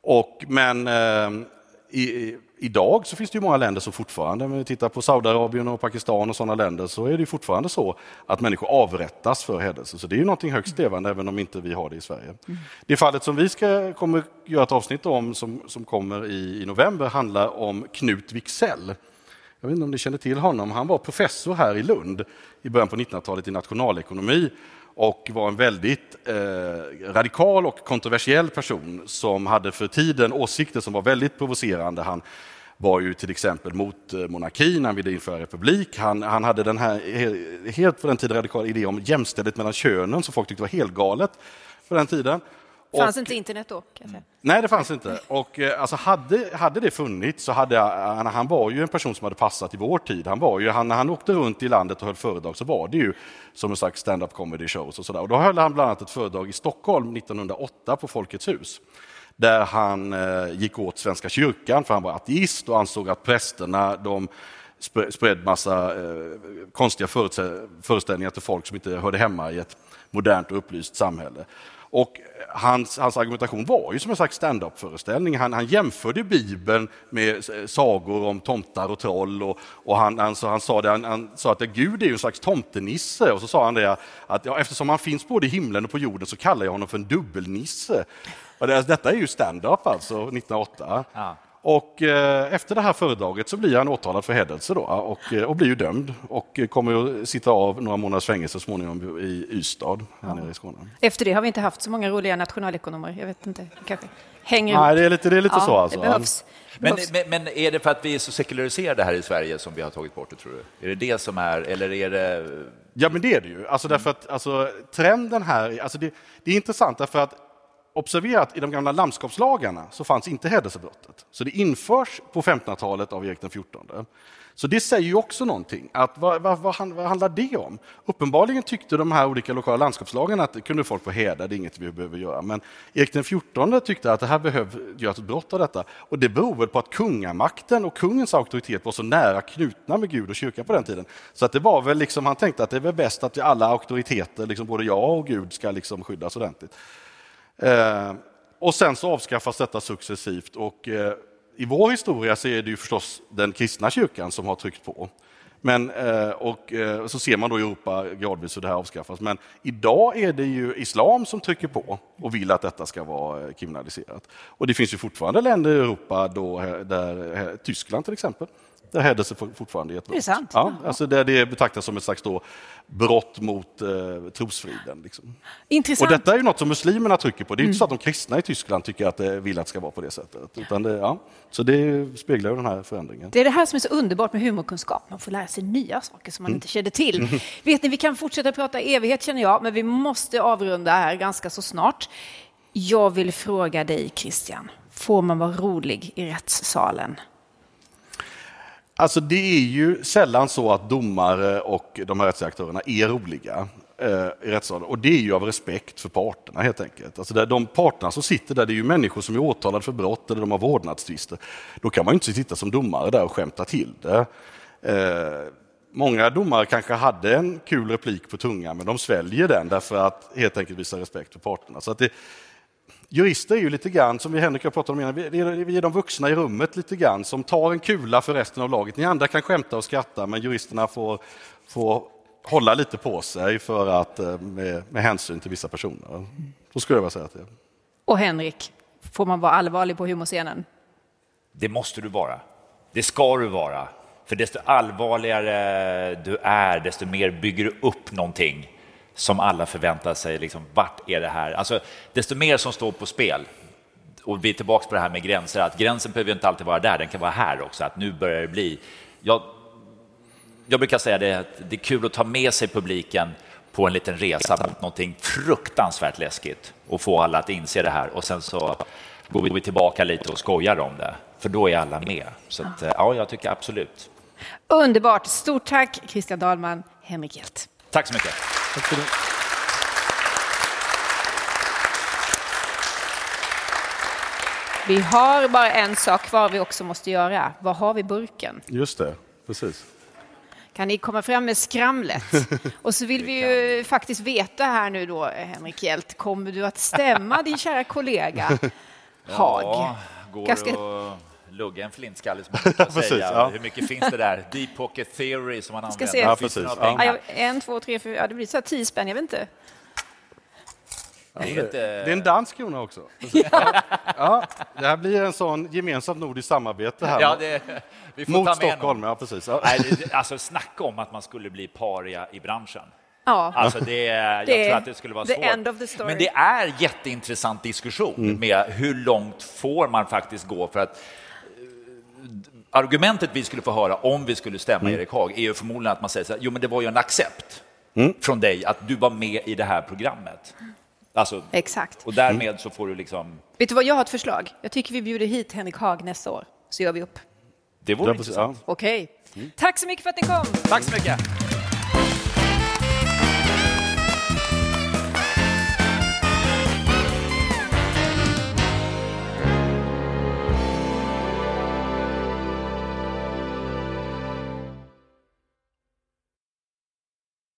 Och, men eh, i, idag så finns det ju många länder som fortfarande, om vi tittar på Saudiarabien och Pakistan och sådana länder, så är det fortfarande så att människor avrättas för hädelse. Så det är ju någonting högst levande, även om inte vi har det i Sverige. Mm. Det fallet som vi ska, kommer göra ett avsnitt om, som, som kommer i, i november, handlar om Knut Wicksell. Jag vet inte om ni känner till honom. Han var professor här i Lund i början på 1900-talet i nationalekonomi och var en väldigt eh, radikal och kontroversiell person som hade för tiden åsikter som var väldigt provocerande. Han var ju till exempel mot eh, monarkin, han ville införa republik. Han, han hade den här helt på den tiden radikala idé om jämställdhet mellan könen som folk tyckte var helt galet på den tiden. Fanns och, inte internet då? Nej, det fanns inte. Och, eh, alltså, hade, hade det funnits så hade han, han var ju en person som hade passat i vår tid. Han var ju, han, när han åkte runt i landet och höll föredrag så var det ju som en slags stand-up comedy shows och sådär. Och då höll han bland annat ett föredrag i Stockholm 1908 på Folkets hus där han eh, gick åt Svenska kyrkan för han var ateist och ansåg att prästerna de spred massa eh, konstiga föreställningar till folk som inte hörde hemma i ett modernt och upplyst samhälle. Och hans, hans argumentation var ju som en slags stand-up-föreställning. Han, han jämförde Bibeln med sagor om tomtar och troll. Och, och han, han, han, sa det, han, han, sa att Gud är en slags tomtenisse. Och så sa han det att ja, eftersom han finns både i himlen och på jorden så kallar jag honom för en dubbelnisse. Och det, alltså, detta är ju stand-up alltså, 1908. Ja. Och eh, efter det här föredraget så blir han åtalad för hädelse då, och, eh, och blir ju dömd och kommer att sitta av några månaders fängelse småningom i Ystad, här ja. nere i Skåne. Efter det har vi inte haft så många roliga nationalekonomer. Jag vet inte, kanske hänger Nej, det är lite, det är lite ja, så alltså. Det behövs. Men, men, men, är det för att vi är så sekulariserade här i Sverige som vi har tagit bort det, tror du? Är det det som är, eller är det... Ja, men det är det ju. Alltså, därför att, alltså, trenden här, alltså det, det är intressant därför att Observera att i de gamla landskapslagarna så fanns inte hädelsebrottet. Så det införs på 1500-talet av Erik XIV. Så det säger ju också någonting. Att vad, vad, vad, handlar det om? Uppenbarligen tyckte de här olika lokala landskapslagarna att det kunde folk få häda, det är inget vi behöver göra. Men Erik XIV tyckte att det här behöver göras ett brott av detta. Och det beror väl på att kungamakten och kungens auktoritet var så nära knutna med Gud och kyrkan på den tiden. Så att det var väl liksom, han tänkte att det är väl bäst att alla auktoriteter, liksom både jag och Gud, ska liksom skyddas ordentligt. Eh, och sen så avskaffas detta successivt och eh, i vår historia så är det ju förstås den kristna kyrkan som har tryckt på. Men, eh, och eh, så ser man då i Europa gradvis hur det här avskaffas. Men idag är det ju islam som trycker på och vill att detta ska vara eh, kriminaliserat. Och det finns ju fortfarande länder i Europa, då, där, Tyskland till exempel, där hädelse fortfarande är ett brott. Det är sant. Ja, alltså där det betraktas som ett slags då brott mot eh, trosfriden. Liksom. Intressant. Och detta är ju något som muslimerna trycker på. Det är inte mm. så att de kristna i Tyskland tycker att det vill att det ska vara på det sättet. Utan det, ja. Så det speglar ju den här förändringen. Det är det här som är så underbart med humorkunskap. Man får lära sig nya saker som man mm. inte kände till. Mm. Vet ni, vi kan fortsätta prata evighet känner jag, men vi måste avrunda här ganska så snart. Jag vill fråga dig Christian, får man vara rolig i rättssalen? Alltså det är ju sällan så att domare och de här rättsaktörerna är roliga eh, i rättssalen. Och det är ju av respekt för parterna helt enkelt. Alltså där de parterna som sitter där, det är ju människor som är åtalade för brott eller de har vårdnadstvister. Då kan man ju inte sitta som domare där och skämta till det. Eh, många domare kanske hade en kul replik på tungan, men de sväljer den därför att helt enkelt visa respekt för parterna. Så att det, Jurister är ju lite grann, som vi Henrik har pratat om innan, vi är de vuxna i rummet lite grann som tar en kula för resten av laget. Ni andra kan skämta och skratta, men juristerna får, får hålla lite på sig för att, eh, med, med hänsyn till vissa personer. Så skulle jag vilja säga till Och Henrik, får man vara allvarlig på humorscenen? Det måste du vara. Det ska du vara. För desto allvarligare du är, desto mer bygger du upp någonting som alla förväntar sig, liksom, vart är det här? Alltså, desto mer som står på spel, och vi är tillbaka på det här med gränser, att gränsen behöver inte alltid vara där, den kan vara här också, att nu börjar det bli... Jag, jag brukar säga det, att det är kul att ta med sig publiken på en liten resa mot någonting fruktansvärt läskigt och få alla att inse det här och sen så går vi tillbaka lite och skojar om det, för då är alla med. Så att, ja, jag tycker absolut. Underbart. Stort tack Christian Dahlman, Henrik Hjelt. Tack så mycket. Tack ska du Vi har bara en sak kvar vi också måste göra. Vad har vi burken? Just det, precis. Kan ni komma fram med skramlet? Och så vill vi ju faktiskt veta här nu då, Henrik Hjelt, kommer du att stämma din kära kollega Haag? Ja, går Ganska... att lugga en flintskalle som man Precis, säga. ja. Hur mycket finns det där? Deep pocket theory som man använder. se. Ja, precis, några ja. En, två, tre, fyra, ja, det blir så här tio spänn, jag vet inte. Det är inte... Det är en dansk krona också. Ja. Ja, det här blir en sån gemensamt nordiskt samarbete här Ja, det, vi får ta mot med Stockholm. någon. Ja, precis. Ja. Nej, det- alltså snacka om att man skulle bli paria i branschen. Ja, Alltså det, jag Det är tror att det skulle vara the svårt. end of the story. Men det är jätteintressant diskussion med hur långt får man faktiskt gå för att argumentet vi skulle få höra om vi skulle stämma Erik Haag är ju förmodligen att man säger så här, jo men det var ju en accept från dig att du var med i det här programmet. Alltså, exakt. och därmed så får du liksom, Vet du vad, jag har ett förslag. Jag tycker vi bjuder hit Henrik Haag nästa år, så gör vi upp. det vore Ja, intressant. Okej. Tack så mycket för att ni kom. Tack så mycket!